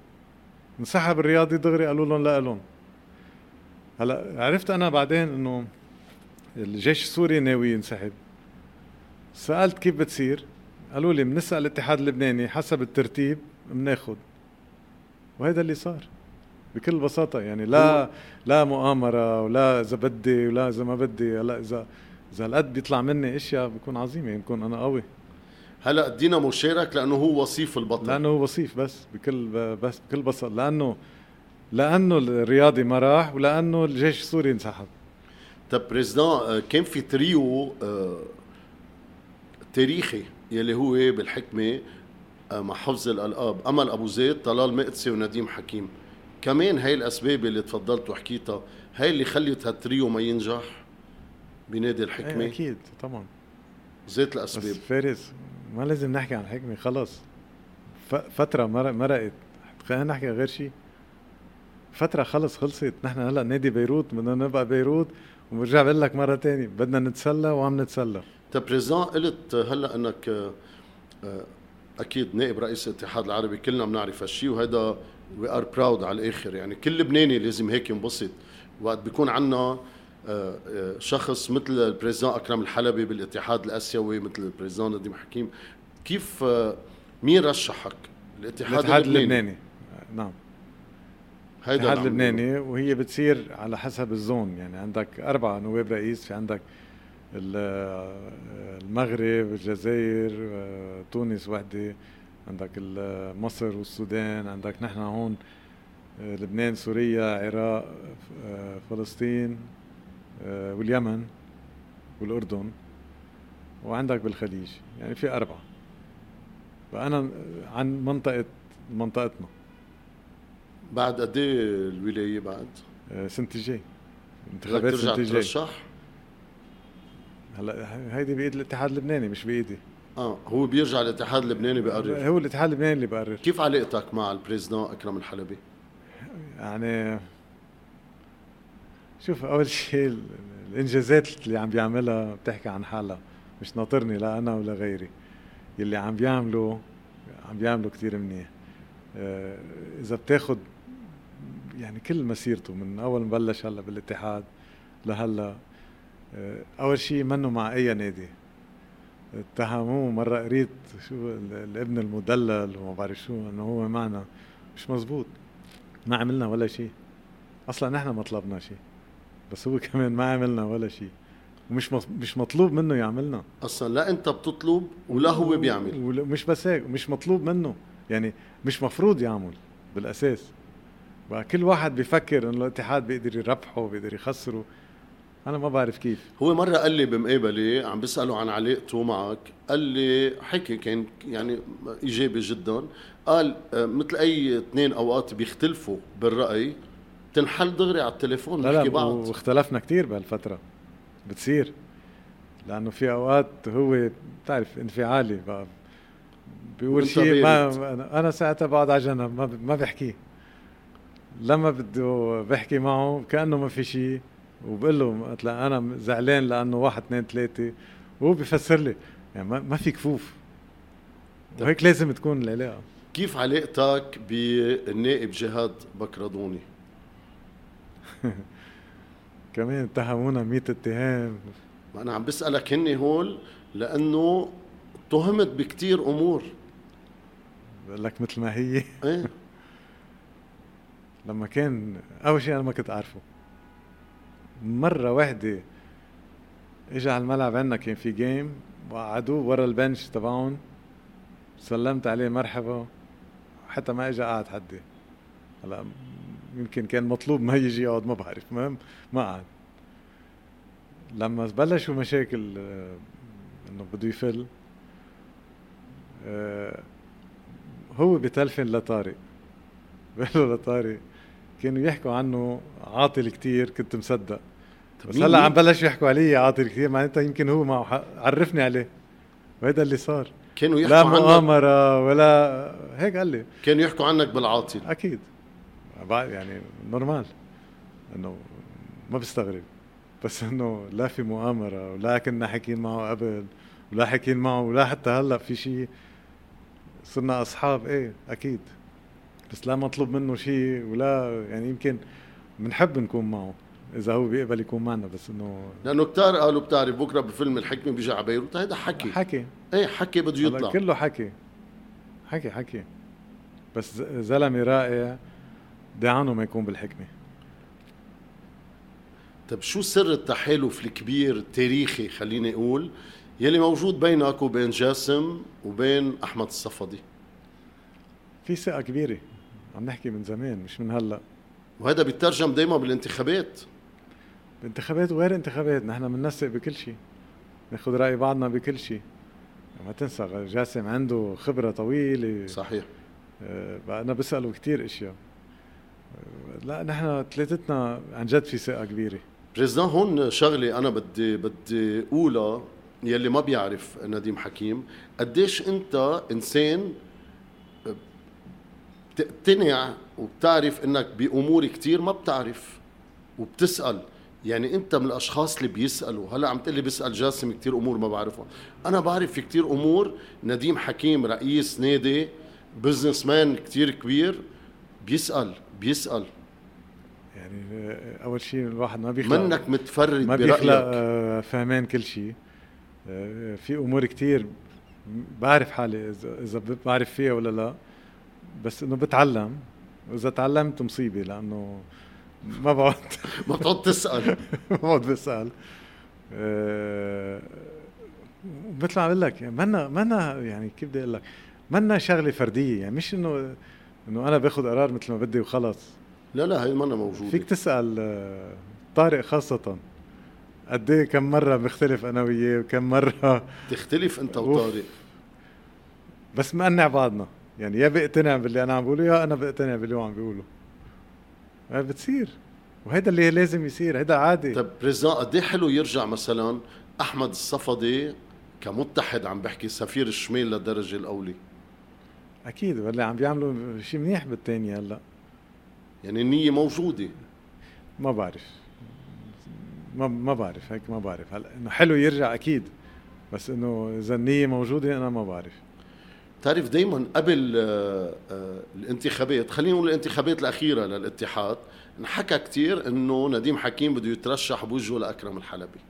انسحب الرياضي دغري قالوا لهم لا لهم. هلا عرفت أنا بعدين إنه الجيش السوري ناوي ينسحب. سألت كيف بتصير؟ قالوا لي بنسأل الاتحاد اللبناني حسب الترتيب بناخد. وهذا اللي صار. بكل بساطة يعني لا لا مؤامرة ولا إذا بدي ولا إذا ما بدي هلا إذا إذا هالقد بيطلع مني أشياء بكون عظيمة يمكن أنا قوي. هلا ادينا مشارك لأنه هو وصيف البطل. لأنه هو وصيف بس بكل بس بكل بساطة لأنه لأنه الرياضي ما راح ولأنه الجيش السوري انسحب. طب président آه، كان في تريو آه، تاريخي يلي هو بالحكمة آه، مع حفظ الألقاب أمل أبو زيد طلال مقدسي ونديم حكيم. كمان هاي الأسباب اللي تفضلت وحكيتها هاي اللي خلت هالتريو ما ينجح بنادي الحكمة؟ إيه أكيد طبعا. زيت بس الأسباب. فارس ما لازم نحكي عن الحكمة خلص ف- فترة مرق مرقت. خلينا نحكي عن غير شيء. فترة خلص خلصت. نحن هلأ نادي بيروت بدنا نبقى بيروت وبرجع بقول لك مرة تانية بدنا نتسلى وعم نتسلى. طب président قلت هلأ إنك آه، أكيد نائب رئيس الاتحاد العربي كلنا بنعرف هالشيء وهذا we are proud على الآخر. يعني كل لبناني لازم هيك ينبسط. وقت بيكون عندنا شخص مثل البريزدان أكرم الحلبي بالاتحاد الآسيوي مثل البريزدان نديم حكيم. كيف آه، مين رشحك؟ الاتحاد, الاتحاد اللبناني, اللبناني. نعم. هيدا الاتحاد اللبناني وهي بتصير على حسب الزون. يعني عندك أربعة نواب رئيس في عندك ال- المغرب الجزائر آه، تونس وحدة. عندك مصر والسودان عندك نحن هون آه، لبنان سوريا عراق آه، فلسطين آه، واليمن والأردن وعندك بالخليج. يعني في أربعة. فأنا عن منطقة منطقتنا. بعد قد إيه الولاية بعد؟ سنة الجاي انتخابات ترجع سنة الجاي ترشح؟ هلا هيدي بايد الاتحاد اللبناني مش بايدي آه هو بيرجع الاتحاد اللبناني بيقرر هو الاتحاد اللبناني اللي بقرر. كيف علاقتك مع البريزدان اكرم الحلبي؟ يعني شوف أول شيء ال- الإنجازات اللي عم بيعملها بتحكي عن حالها مش ناطرني لا أنا ولا غيري. يلي عم بيعملوا عم بيعملوا كتير منيح. آه، إذا بتاخد يعني كل مسيرته من أول ما بلش هلأ بالاتحاد لهلأ آه، أول شيء منه مع أي نادي. اتهموه مرة قريت شو ال- الابن المدلل وما بعرف شو إنه هو معنا. مش مزبوط ما عملنا ولا شيء أصلا نحن ما طلبنا شيء بس هو كمان ما عملنا ولا شيء ومش مش مطلوب منه يعملنا. أصلا لا أنت بتطلب ولا هو بيعمل. ومش بس هيك مش مطلوب منه. يعني مش مفروض يعمل بالأساس. بقى كل واحد بيفكر إنه الاتحاد بيقدر يربحه بيقدر يخسره. أنا ما بعرف كيف. هو مرة قال لي بمقابلة عم بيسأله عن علاقته معك قال لي حكي كان يعني إيجابي جدا. قال آه، مثل أي اثنين أوقات بيختلفوا بالرأي تنحل دغري على التليفون لا لا بعض. واختلفنا كثير بهالفترة. بتصير. لأنه في أوقات هو بتعرف انفعالي بقى بيقول شيء ما أنا ساعتها بقعد على جنب ما بحكيه لما بده بحكي معه كأنه ما في شيء. وبقول له مثلا أنا زعلان لأنه واحد اثنين ثلاثة. وهو بيفسر لي يعني ما, في كفوف. وهيك لازم تكون العلاقة. كيف علاقتك بالنائب جهاد بكردوني كمان اتهمونا 100 اتهام. ما أنا عم بسألك هني هول لأنه تهمت بكتير أمور. بقول لك مثل ما هي. إيه. لما كان أول شيء أنا ما كنت أعرفه. مرة واحدة اجى على الملعب عندنا كان في جيم وقعدوه ورا البنش تبعهم. سلمت عليه مرحبا. حتى ما اجى قعد حدي هلا يمكن كان مطلوب ما يجي يقعد ما بعرف. المهم ما قعد. لما بلشوا مشاكل آه، إنه بده يفل آه، هو بتلفن لطارق. بقول له لطارق. كانوا يحكوا عنه عاطل كتير كنت مصدق. بس هلأ؟ عم بلشوا يحكوا علي عاطل كتير معناتها يمكن هو معه حق عرفني عليه. وهذا اللي صار. كانوا لا يحكوا عنك؟ مؤامرة ولا هيك قال لي. كانوا يحكوا عنك بالعاطل؟ أكيد. يعني نورمال. إنه ما بستغرب. بس إنه لا في مؤامرة ولا كنا حكيين معه قبل ولا حكيين معه ولا حتى هلأ في شيء صرنا أصحاب إيه أكيد. بس لا مطلوب منه شيء ولا يعني يمكن بنحب نكون معه. إذا هو بيقبل يكون معنا بس إنه لأنه كتار قالوا بتعرف بكرة بفيلم الحكمة بيجي على بيروت هيدا حكي. حكي. إيه حكي بده يطلع. كله حكي. حكي حكي. بس زلمة رائع دعانه ما يكون بالحكمة. طب شو سر التحالف الكبير التاريخي خليني أقول يلي موجود بينك وبين جاسم وبين أحمد الصفدي؟ في ثقة كبيرة. عم نحكي من زمان مش من هلأ. وهذا بيترجم دائما بالانتخابات. بانتخابات وغير انتخابات؟ نحن بننسق بكل شيء. ناخذ رأي بعضنا بكل شيء. ما تنسى جاسم عنده خبرة طويلة. صحيح. آه، بقى أنا بسأله كثير أشياء. آه، لا نحن ثلاثتنا عن جد في ثقة كبيرة. président هون شغلة أنا بدي بدي أقولها يلي ما بيعرف نديم حكيم. قديش أنت إنسان بتقتنع وبتعرف إنك بأمور كتير ما بتعرف وبتسأل. يعني أنت من الأشخاص اللي بيسألوا. هلأ عم تقلي بيسأل جاسم كتير أمور ما بعرفها. أنا بعرف في كتير أمور. نديم حكيم رئيس نادي businessman كتير كبير بيسأل بيسأل. يعني أول شيء الواحد ما بيخلق منك متفرد ما بيخلق آه، فهمان كل شيء. آه، في أمور كتير بعرف حالي إذا بعرف فيها ولا لا. بس إنه بتعلم. واذا تعلمت مصيبة لأنه ما بقعد ما تقعد تسأل. ما بقعد بسأل. آه، مثل ما عم لك يعني منا منا يعني كيف بدي أقول لك منا شغلة فردية. يعني مش إنه إنه أنا باخذ قرار مثل ما بدي وخلص. لا لا هي منا موجودة. فيك تسأل آه، طارق خاصة. قد إيه كم مرة بختلف أنا وياه وكم مرة؟ تختلف أنت. وطارق. بس مقنع بعضنا. يعني يا بيقتنع باللي أنا عم بقوله يا أنا بقتنع باللي هو عم بيقوله. بتصير. وهيدا اللي لازم يصير هيدا عادي. طيب بريزان قد إيه حلو يرجع مثلا أحمد الصفدي كمتحد عم بحكي سفير الشمال للدرجة الأولى؟ أكيد ولا عم بيعملوا شيء منيح بالتاني هلأ. يعني النية موجودة؟ ما بعرف. ما ما بعرف هيك ما بعرف. هلأ إنه حلو يرجع أكيد بس إنه إذا النية موجودة أنا ما بعرف. بتعرف دايما قبل آه، آه، الانتخابات خلينا نقول الانتخابات الأخيرة للاتحاد انحكى كتير إنه نديم حكيم بده يترشح بوجهه لأكرم الحلبي.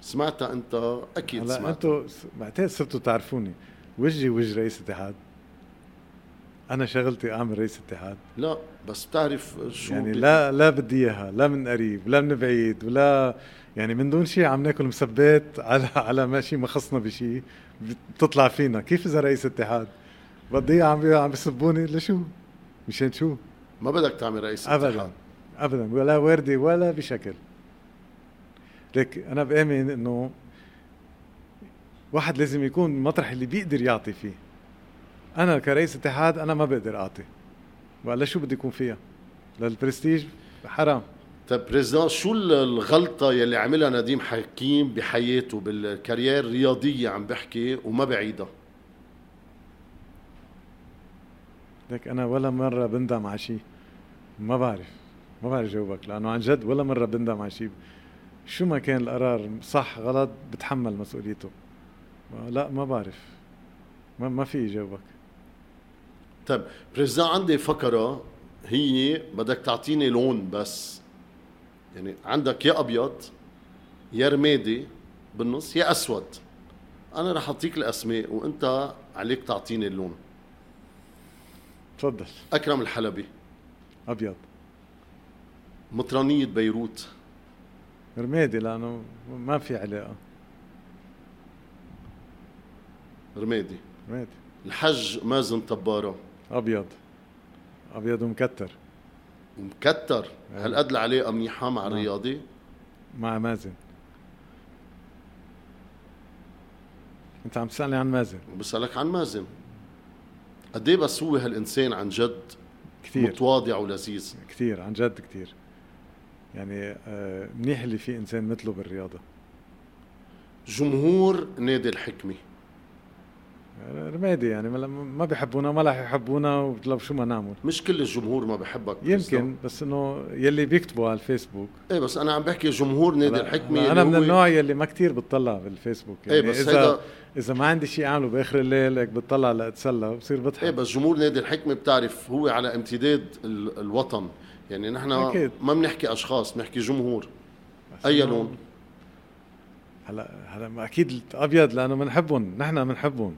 سمعتها أنت؟ أكيد هلا سمعتها. أنتم بعتقد صرتوا تعرفوني. وجهي وجه رئيس اتحاد. أنا شغلتي أعمل رئيس اتحاد. لا بس بتعرف شو يعني لا لا بدي إياها. لا من قريب ولا من بعيد ولا يعني من دون شيء عم ناكل مسبات على على ماشي ما خصنا بشيء بتطلع فينا. كيف إذا رئيس اتحاد؟ بدي عم عم بيسبوني لشو؟ مشان شو؟ ما بدك تعمل رئيس ابدا. اتحاد. ابدا. ولا وردي ولا بشكل. ليك أنا بآمن إنه واحد لازم يكون مطرح اللي بيقدر يعطي فيه. أنا كرئيس اتحاد أنا ما بقدر أعطي. ولا شو بدي يكون فيها؟ للبرستيج؟ حرام. طيب président شو الغلطة يلي عملها نديم حكيم بحياته بال carrière الرياضية عم بحكي وما بعيدها لك أنا ولا مرة بندم على شيء ما بعرف ما بعرف جاوبك لأنه عن جد ولا مرة بندم على شيء شو ما كان القرار صح غلط بتحمل مسؤوليته. لا ما بعرف. ما, ما في جاوبك. طيب بريزدان عندي فكرة هي بدك تعطيني لون بس. يعني عندك يا أبيض يا رمادي بالنص يا أسود. أنا رح أعطيك الأسماء وأنت عليك تعطيني اللون. تفضل. أكرم الحلبي. أبيض. مطرانية بيروت. رمادي لأنه ما في علاقه رمادي. رمادي. الحج مازن طبارة. أبيض. أبيض ومكتر. ومكتر. هالقد العلاقة منيحة مع نعم. الرياضي؟ مع مازن. أنت عم تسألني عن مازن. بسألك عن مازن. قد إيه بس هو هالإنسان عن جد كثير. متواضع ولذيذ؟ كثير عن جد كثير. يعني آه، منيح اللي في إنسان مثله بالرياضة. جمهور نادي الحكمة. رمادي يعني ما- بيحبونا ما رح يحبونا ولو شو ما نعمل. مش كل الجمهور ما بحبك يمكن بس إنه يلي بيكتبوا على الفيسبوك. إيه بس أنا عم بحكي جمهور نادي يلي أنا من النوع يلي ما كتير بتطلع بالفيسبوك. إيه يعني بس اذا هيدا إذا ما عندي شيء أعمله بآخر الليل هيك بتطلع لأتسلى بصير بضحك. إيه بس جمهور نادي الحكمة بتعرف هو على امتداد ال- الوطن. يعني نحن أكيد. ما بنحكي أشخاص بنحكي جمهور. أي لون؟ هلا هلا أكيد ابيض لأنه بنحبهم نحن بنحبهم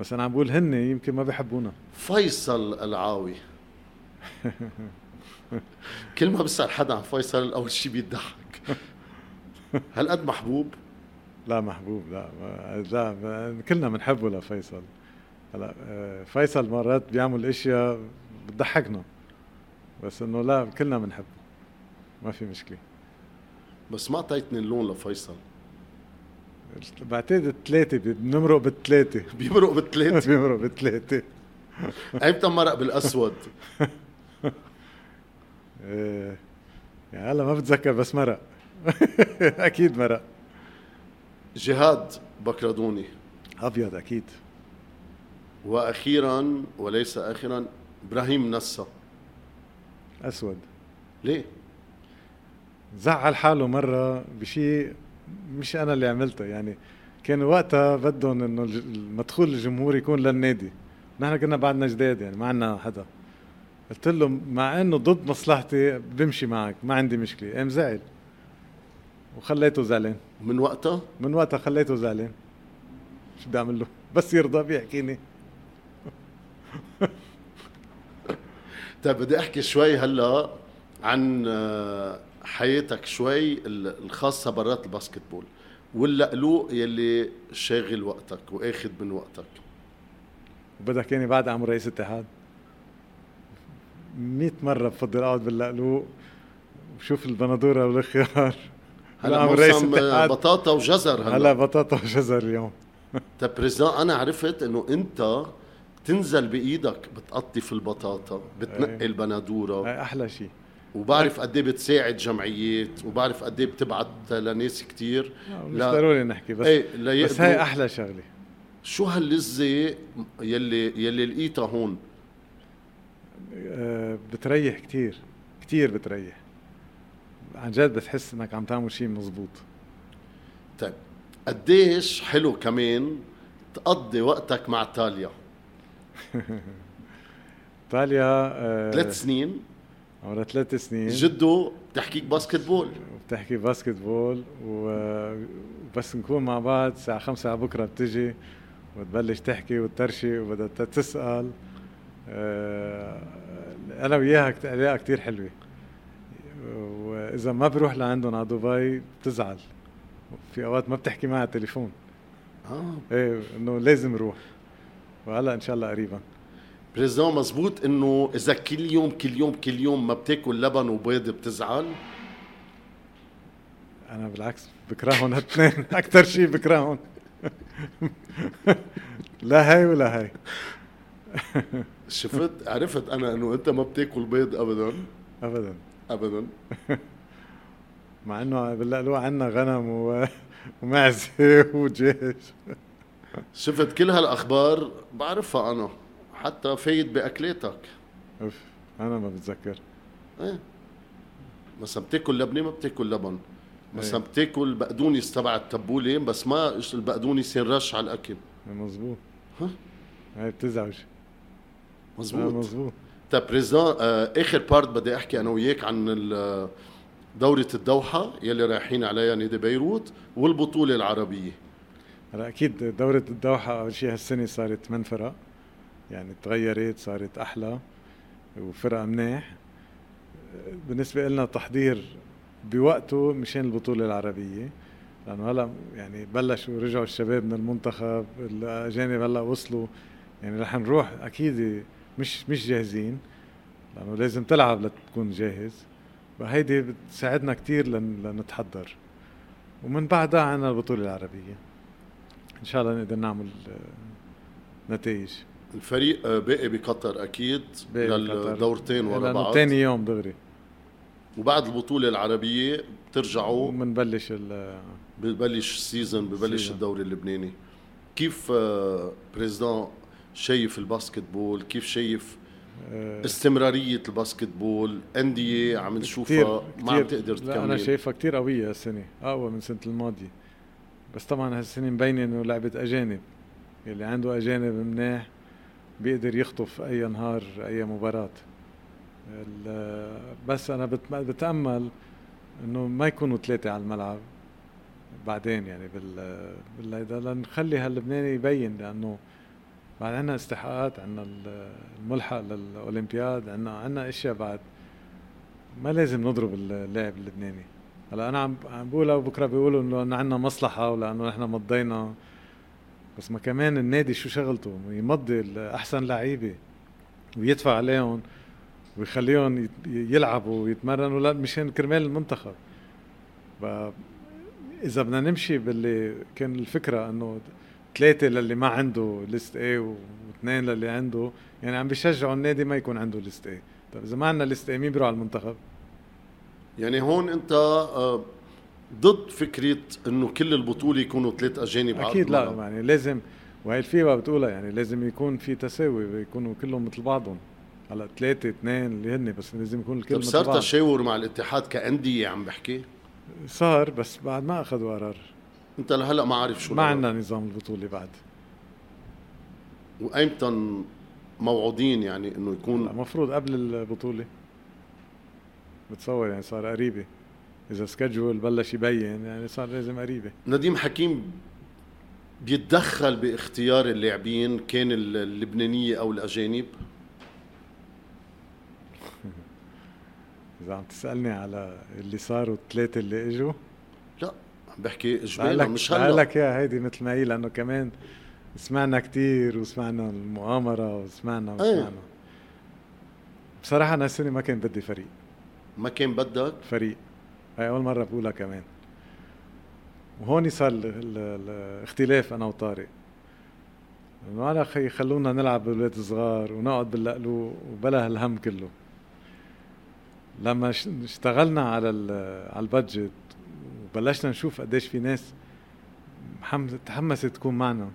بس أنا عم بقول هن يمكن ما بيحبونا فيصل العاوي. كل ما بسأل حدا عن فيصل أول شيء بيضحك. هالقد محبوب؟ لا محبوب لا لا كلنا بنحبه لفيصل. هلا آه، فيصل مرات بيعمل إشياء بتضحكنا. بس إنه لا كلنا بنحبه. ما في مشكلة. بس ما أعطيتني اللون لفيصل. بعتقد الثلاثه بنمرق بالثلاثه بيمرق بالثلاث بيمرق بالثلاثه ايمتى مرق بالأسود؟ إيه، يعني هلا ما بتذكر بس مرق. أكيد مرق. جهاد بكردوني أبيض أكيد. وأخيرا وليس اخرا إبراهيم نسا أسود. ليه؟ زعل حاله مرة بشيء مش أنا اللي عملته يعني كان وقتها بدهم إنه المدخول الجمهور يكون للنادي. نحن كنا بعدنا جداد يعني ما عندنا حدا. قلت له مع إنه ضد مصلحتي بمشي معك ما عندي مشكلة. قام زعل. وخليته زعلان. من وقتها؟ من وقتها خليته زعلان. شو بدي أعمل له؟ بس يرضى بيحكيني. طيب بدي أحكي شوي هلأ عن آه، حياتك شوي ال- الخاصة برات الباسكتبول واللقلوق يلي شاغل وقتك واخذ من وقتك؟ وبدك يعني بعد اعمل رئيس اتحاد 100 مرة بفضل أقعد باللقلوق وشوف البندورة والخيار. هلا رئيس اتحاد. بطاطا وجزر هلا, هلا بطاطا وجزر اليوم. طيب بريزدان أنا عرفت إنه أنت تنزل بإيدك بتقطف البطاطا بتنقي إيه. البندورة. هاي أحلى شيء وبعرف قد إيه بتساعد جمعيات وبعرف قد إيه بتبعت لناس كتير. مش لا. ضروري نحكي بس إيه بس هاي أحلى شغلة. شو هاللذة يلي يلي لقيتها هون؟ أه بتريح كتير كتير بتريح. عن جد بتحس إنك عم تعمل شيء مزبوط. طيب قديش حلو كمان تقضي وقتك مع تاليا؟ ايطاليا أه ثلاث سنين. عمرها ثلاث سنين. جدو بتحكيك باسكتبول. وبتحكي باسكت بول وبس نكون مع بعض الساعة خمسة على بكرة بتجي وتبلش تحكي وترشي وبدها تسأل. آه، أنا وياها علاقة كتير حلوة. وإذا ما بروح لعندهم على دبي بتزعل. في أوقات ما بتحكي معها على التليفون آه. إيه إنه لازم روح وهلا إن شاء الله قريبا. بريزدان مزبوط إنه إذا كل يوم كل يوم كل يوم ما بتاكل لبن وبيض بتزعل؟ أنا بالعكس بكرههم الاثنين. أكثر شيء بكرههم. لا هاي ولا هاي. شفت؟ عرفت أنا إنه أنت ما بتاكل بيض ابدا. ابدا. ابدا. مع إنه بالله عنا غنم و... ومعزة وجيش. شفت كل هالأخبار؟ بعرفها أنا. حتى فايد باكلاتك أوف أنا ما بتذكر. إيه. مثلا بتاكل لبنه ما بتاكل لبن. مثلا إيه. بتاكل بقدونس تبع التبوله بس ما البقدونس ينرش على الأكل. مزبوط ها؟ هاي بتزعج. مزبوط مزبوط طيب président آه آخر part بدي أحكي أنا وياك عن دورة الدوحة يلي رايحين عليها نادي بيروت والبطولة العربية. هلا أكيد دورة الدوحة أول شيء هالسنة صارت ثمان فرق. يعني تغيرت صارت أحلى وفرق منيح. بالنسبة لنا تحضير بوقته مشان البطولة العربية لأنه هلأ يعني بلشوا رجعوا الشباب من المنتخب الأجانب هلأ وصلوا. يعني رح نروح أكيد مش مش جاهزين لأنه لازم تلعب لتكون جاهز. فهيدي بتساعدنا كتير لنتحضر. ومن بعدها عنا البطولة العربية. إن شاء الله نقدر نعمل نتائج. الفريق باقي بقطر أكيد للدورتين ورا بعض. ثاني يوم دغري. وبعد البطولة العربية بترجعوا. وبنبلش ببلش السيزون ببلش الدوري اللبناني. كيف président آه، شايف ال basketball كيف شايف آه، استمرارية ال basketball أندية عم نشوفها ما عم تقدر تكمل أنا شايفها كتير قوية هالسنة. أقوى من السنة الماضية بس طبعا هالسنة مبينة إنه لعبة أجانب. يلي عنده أجانب منيح بيقدر يخطف أي نهار أي مباراة. بس أنا بتأمل إنه ما يكونوا ثلاثة على الملعب بعدين يعني بال بالهيدا لنخلي هاللبناني يبين لأنه بعد عندنا استحقاقات عندنا الملحق للأولمبياد عندنا عندنا أشياء بعد ما لازم نضرب اللاعب اللبناني. هلأ أنا عم عم بقولها وبكره بيقولوا إنه عندنا مصلحة ولأنه نحن مضينا بس ما كمان النادي شو شغلته؟ يمضي احسن لعيبة ويدفع عليهم ويخليهم يلعبوا ويتمرنوا. لا مشان كرمال المنتخب. إذا بدنا نمشي باللي كان الفكرة إنه ثلاثة للي ما عنده ليست اي واثنين للي عنده يعني عم بيشجعوا النادي ما يكون عنده ليست اي طيب إذا ما عندنا ليست اي مين بيروح على المنتخب؟ يعني هون أنت آه، ضد فكرة إنه كل البطولة يكونوا ثلاث أجانب أكيد لا يعني لازم وهي الفيفا بتقولها يعني لازم يكون في تساوي يكونوا كلهم مثل بعضهم. هلأ ثلاثة اثنين اللي هن بس لازم يكون الكل مثل بعض. صار تشاور مع الاتحاد كأندية عم بحكي؟ صار بس بعد ما أخذوا قرار. أنت لهلأ ما عارف شو ما عندنا نظام البطولة بعد. وايمتى موعودين يعني إنه يكون المفروض قبل البطولة. بتصور يعني صار قريبة. إذا سكجول بلش يبين يعني صار لازم قريبة. نديم حكيم بيتدخل باختيار اللاعبين كان اللبنانية أو الأجانب؟ إذا عم تسألني على اللي صاروا الثلاثة اللي إجوا؟ لا عم بحكي اجمالا مش هلأ. لك يا هيدي مثل ما هي لأنه كمان سمعنا كثير وسمعنا المؤامرة وسمعنا إيه. وسمعنا. أيه. بصراحة أنا السنة ما كان بدي فريق. ما كان بدك؟ فريق. هاي أول مرة بقولها كمان. وهون صار الاختلاف أنا وطارق. إنه أنا خي خلونا نلعب بالولاد الصغار ونقعد باللقلو وبلا هالهم كله. لما اشتغلنا على على البادجت وبلشنا نشوف قديش في ناس تحمست تكون معنا.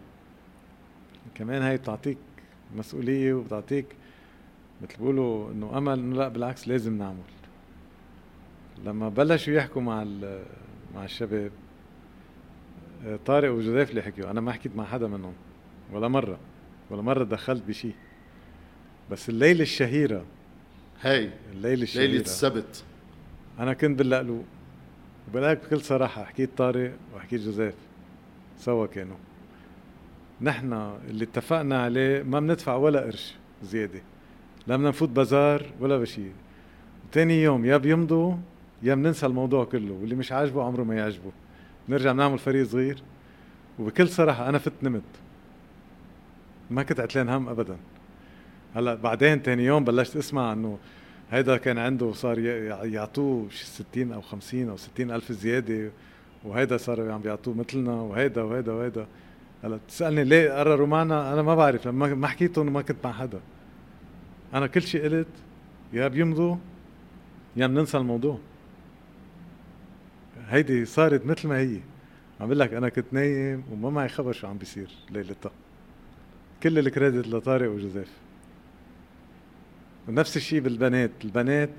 كمان هاي بتعطيك مسؤولية وبتعطيك مثل بيقولوا إنه أمل إنه لا بالعكس لازم نعمل. لما بلشوا يحكوا مع مع الشباب طارق وجوزيف اللي حكيوا أنا ما حكيت مع حدا منهم ولا مرة ولا مرة دخلت بشيء بس الليلة الشهيرة هي الليلة الشهيرة. ليله السبت. أنا كنت باللقلوق وبلاك بكل صراحة حكيت طارق وحكيت جوزيف سوا كانوا. نحن اللي اتفقنا عليه ما بندفع ولا قرش زيادة. لا بدنا نفوت بازار ولا بشيء تاني يوم يا بيمضوا يا بننسى الموضوع كله واللي مش عاجبه عمره ما يعجبه نرجع نعمل فريق صغير وبكل صراحة أنا فت نمت. ما كنت عتلان هم أبدا. هلأ بعدين تاني يوم بلشت أسمع إنه هيدا كان عنده صار يعطوه 60 أو 50 أو 60 ألف زيادة وهيدا صاروا عم بيعطوه مثلنا وهيدا وهيدا وهيدا. هلأ بتسالني ليه قرروا معنا؟ أنا ما بعرف لما ما حكيتهم وما كنت مع حدا. أنا كل شيء قلت يا بيمضوا يا بننسى الموضوع. هيدي صارت مثل ما هي. عم بقول لك أنا كنت نايم وما معي خبر شو عم بيصير ليلتها كل الكريدت لطارق وجوزيف. ونفس الشيء بالبنات. البنات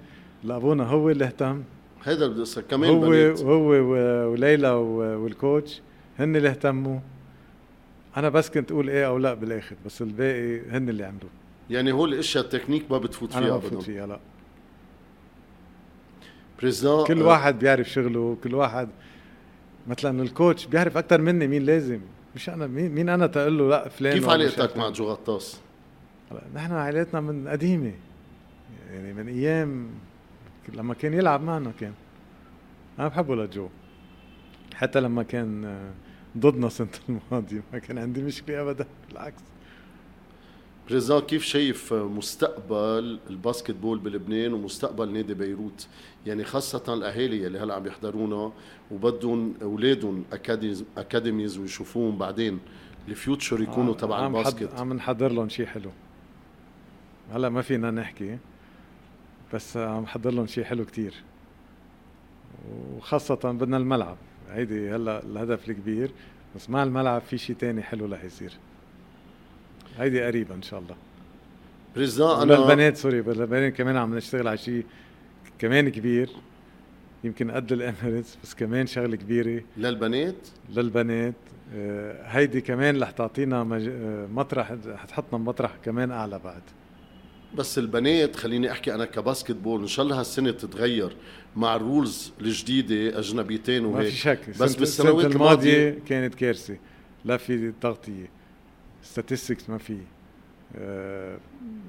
لأبونا هو اللي اهتم. هيدا بدي اسالك كمان هو بنات هو وليلى والكوتش هن اللي اهتموا. أنا بس كنت أقول إيه أو لأ بالآخر بس الباقي هن اللي عملوه يعني هو الأشياء التكنيك ما بتفوت فيها أنا ما بفوت فيها لأ. président كل آه، واحد بيعرف شغله كل واحد مثلا ال coach بيعرف أكثر مني مين لازم. مش أنا مين, مين أنا تقول له لا فلان كيف علاقتك. مع جو غطاس؟ نحن عائلتنا من قديمة. يعني من أيام لما كان يلعب معنا كان. أنا بحبه لجو. حتى لما كان آه، ضدنا السنة الماضية. ما كان عندي مشكلة ابدا بالعكس. président كيف شايف مستقبل ال basketball بلبنان ومستقبل نادي بيروت؟ يعني خاصة الأهالي اللي هلأ عم يحضرونا وبدهم أولادهم academies ويشوفوهم بعدين ال future يكونوا تبع عم حض- ال basket. عم نحضر لهم شيء حلو. هلأ ما فينا نحكي بس عم حضر لهم شيء حلو كتير. وخاصة بدنا الملعب. هيدي هلأ الهدف الكبير بس مع الملعب في شيء تاني حلو رح يصير. هيدي قريبة إن شاء الله. président أنا أنا البنات sorry بالبنات كمان عم نشتغل على شيء كمان كبير يمكن قد ال Emirates بس كمان شغلة كبيرة. للبنات؟ للبنات. آه، هيدي كمان رح تعطينا مج... آه، مطرح حتحطنا بمطرح كمان أعلى بعد. بس البنات خليني أحكي أنا ك basketball إن شاء الله هالسنة تتغير مع الرولز الجديدة أجنبيتين ما وهيك. في شك. بس بالسنوات الماضية كانت كارثة لا في تغطية. Statistics ما في. آه،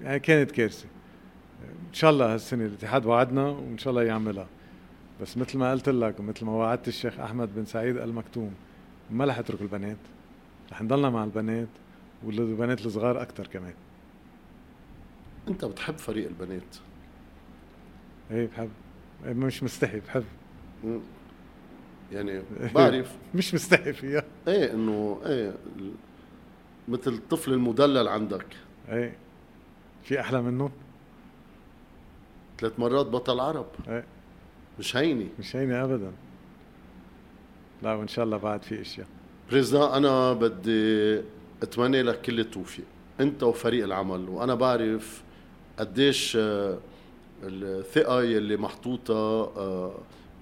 يعني كانت كارثة. إن شاء الله هالسنة الاتحاد وعدنا وإن شاء الله يعملها. بس مثل ما قلت لك ومثل ما وعدت الشيخ أحمد بن سعيد المكتوم ما رح أترك البنات. رح نضلنا مع البنات والبنات الصغار أكثر كمان. أنت بتحب فريق البنات؟ إيه بحب. إيه مش مستحي بحب. يعني بعرف. مش مستحي فيها. إيه إنه إيه مثل الطفل المدلل عندك. إيه. في أحلى منه؟ ثلاث مرات بطل عرب. إيه. مش هيني. مش هيني ابدا. لا وإن شاء الله بعد في إشياء. بريزدان أنا بدي أتمنى لك كل التوفيق. أنت وفريق العمل وأنا بعرف قديش آه، الثقة يلي محطوطة آه،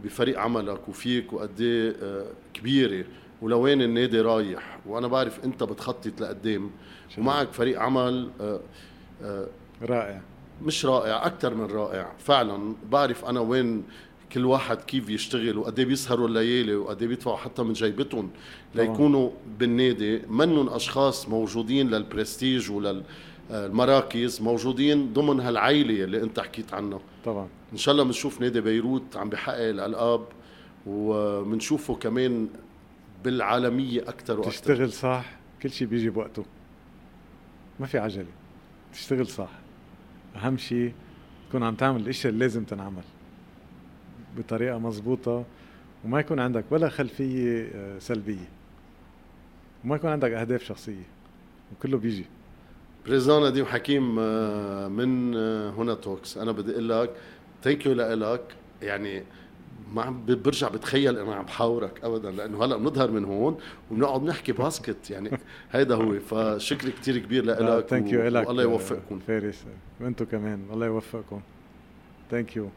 بفريق عملك وفيك وقد إيه آه، كبيرة. ولوين النادي رايح؟ وأنا بعرف أنت بتخطط لقدام. ومعك فريق عمل آه، آه، رائع. مش رائع أكثر من رائع. فعلا بعرف أنا وين كل واحد كيف يشتغل وقد إيه بيسهروا الليالي وقد إيه بيدفعوا حتى من جيبتهم. ليكونوا بالنادي. منهم أشخاص موجودين للبرستيج وللمراكز موجودين ضمن هالعيلة اللي أنت حكيت عنها. طبعا. إن شاء الله بنشوف نادي بيروت عم بحقق الألقاب وبنشوفه كمان بالعالمية أكثر وأكثر تشتغل صح كل شيء بيجي بوقته. ما في عجلة. تشتغل صح. أهم شيء تكون عم تعمل الاشياء اللي لازم تنعمل. بطريقة مزبوطة وما يكون عندك ولا خلفية آه، سلبية. وما يكون عندك أهداف شخصية. وكله بيجي. président نديم حكيم آه، من آه، هنا Talks أنا بدي أقول لك thank you لك يعني ما عم برجع بتخيل أنا عم بحاورك ابدا لأنه هلأ بنظهر من هون وبنقعد نحكي basket يعني هيدا هو. فشكر كتير كبير لك thank you لك والله يوفقكم. فارس وأنتم كمان الله يوفقكم. ثانك يو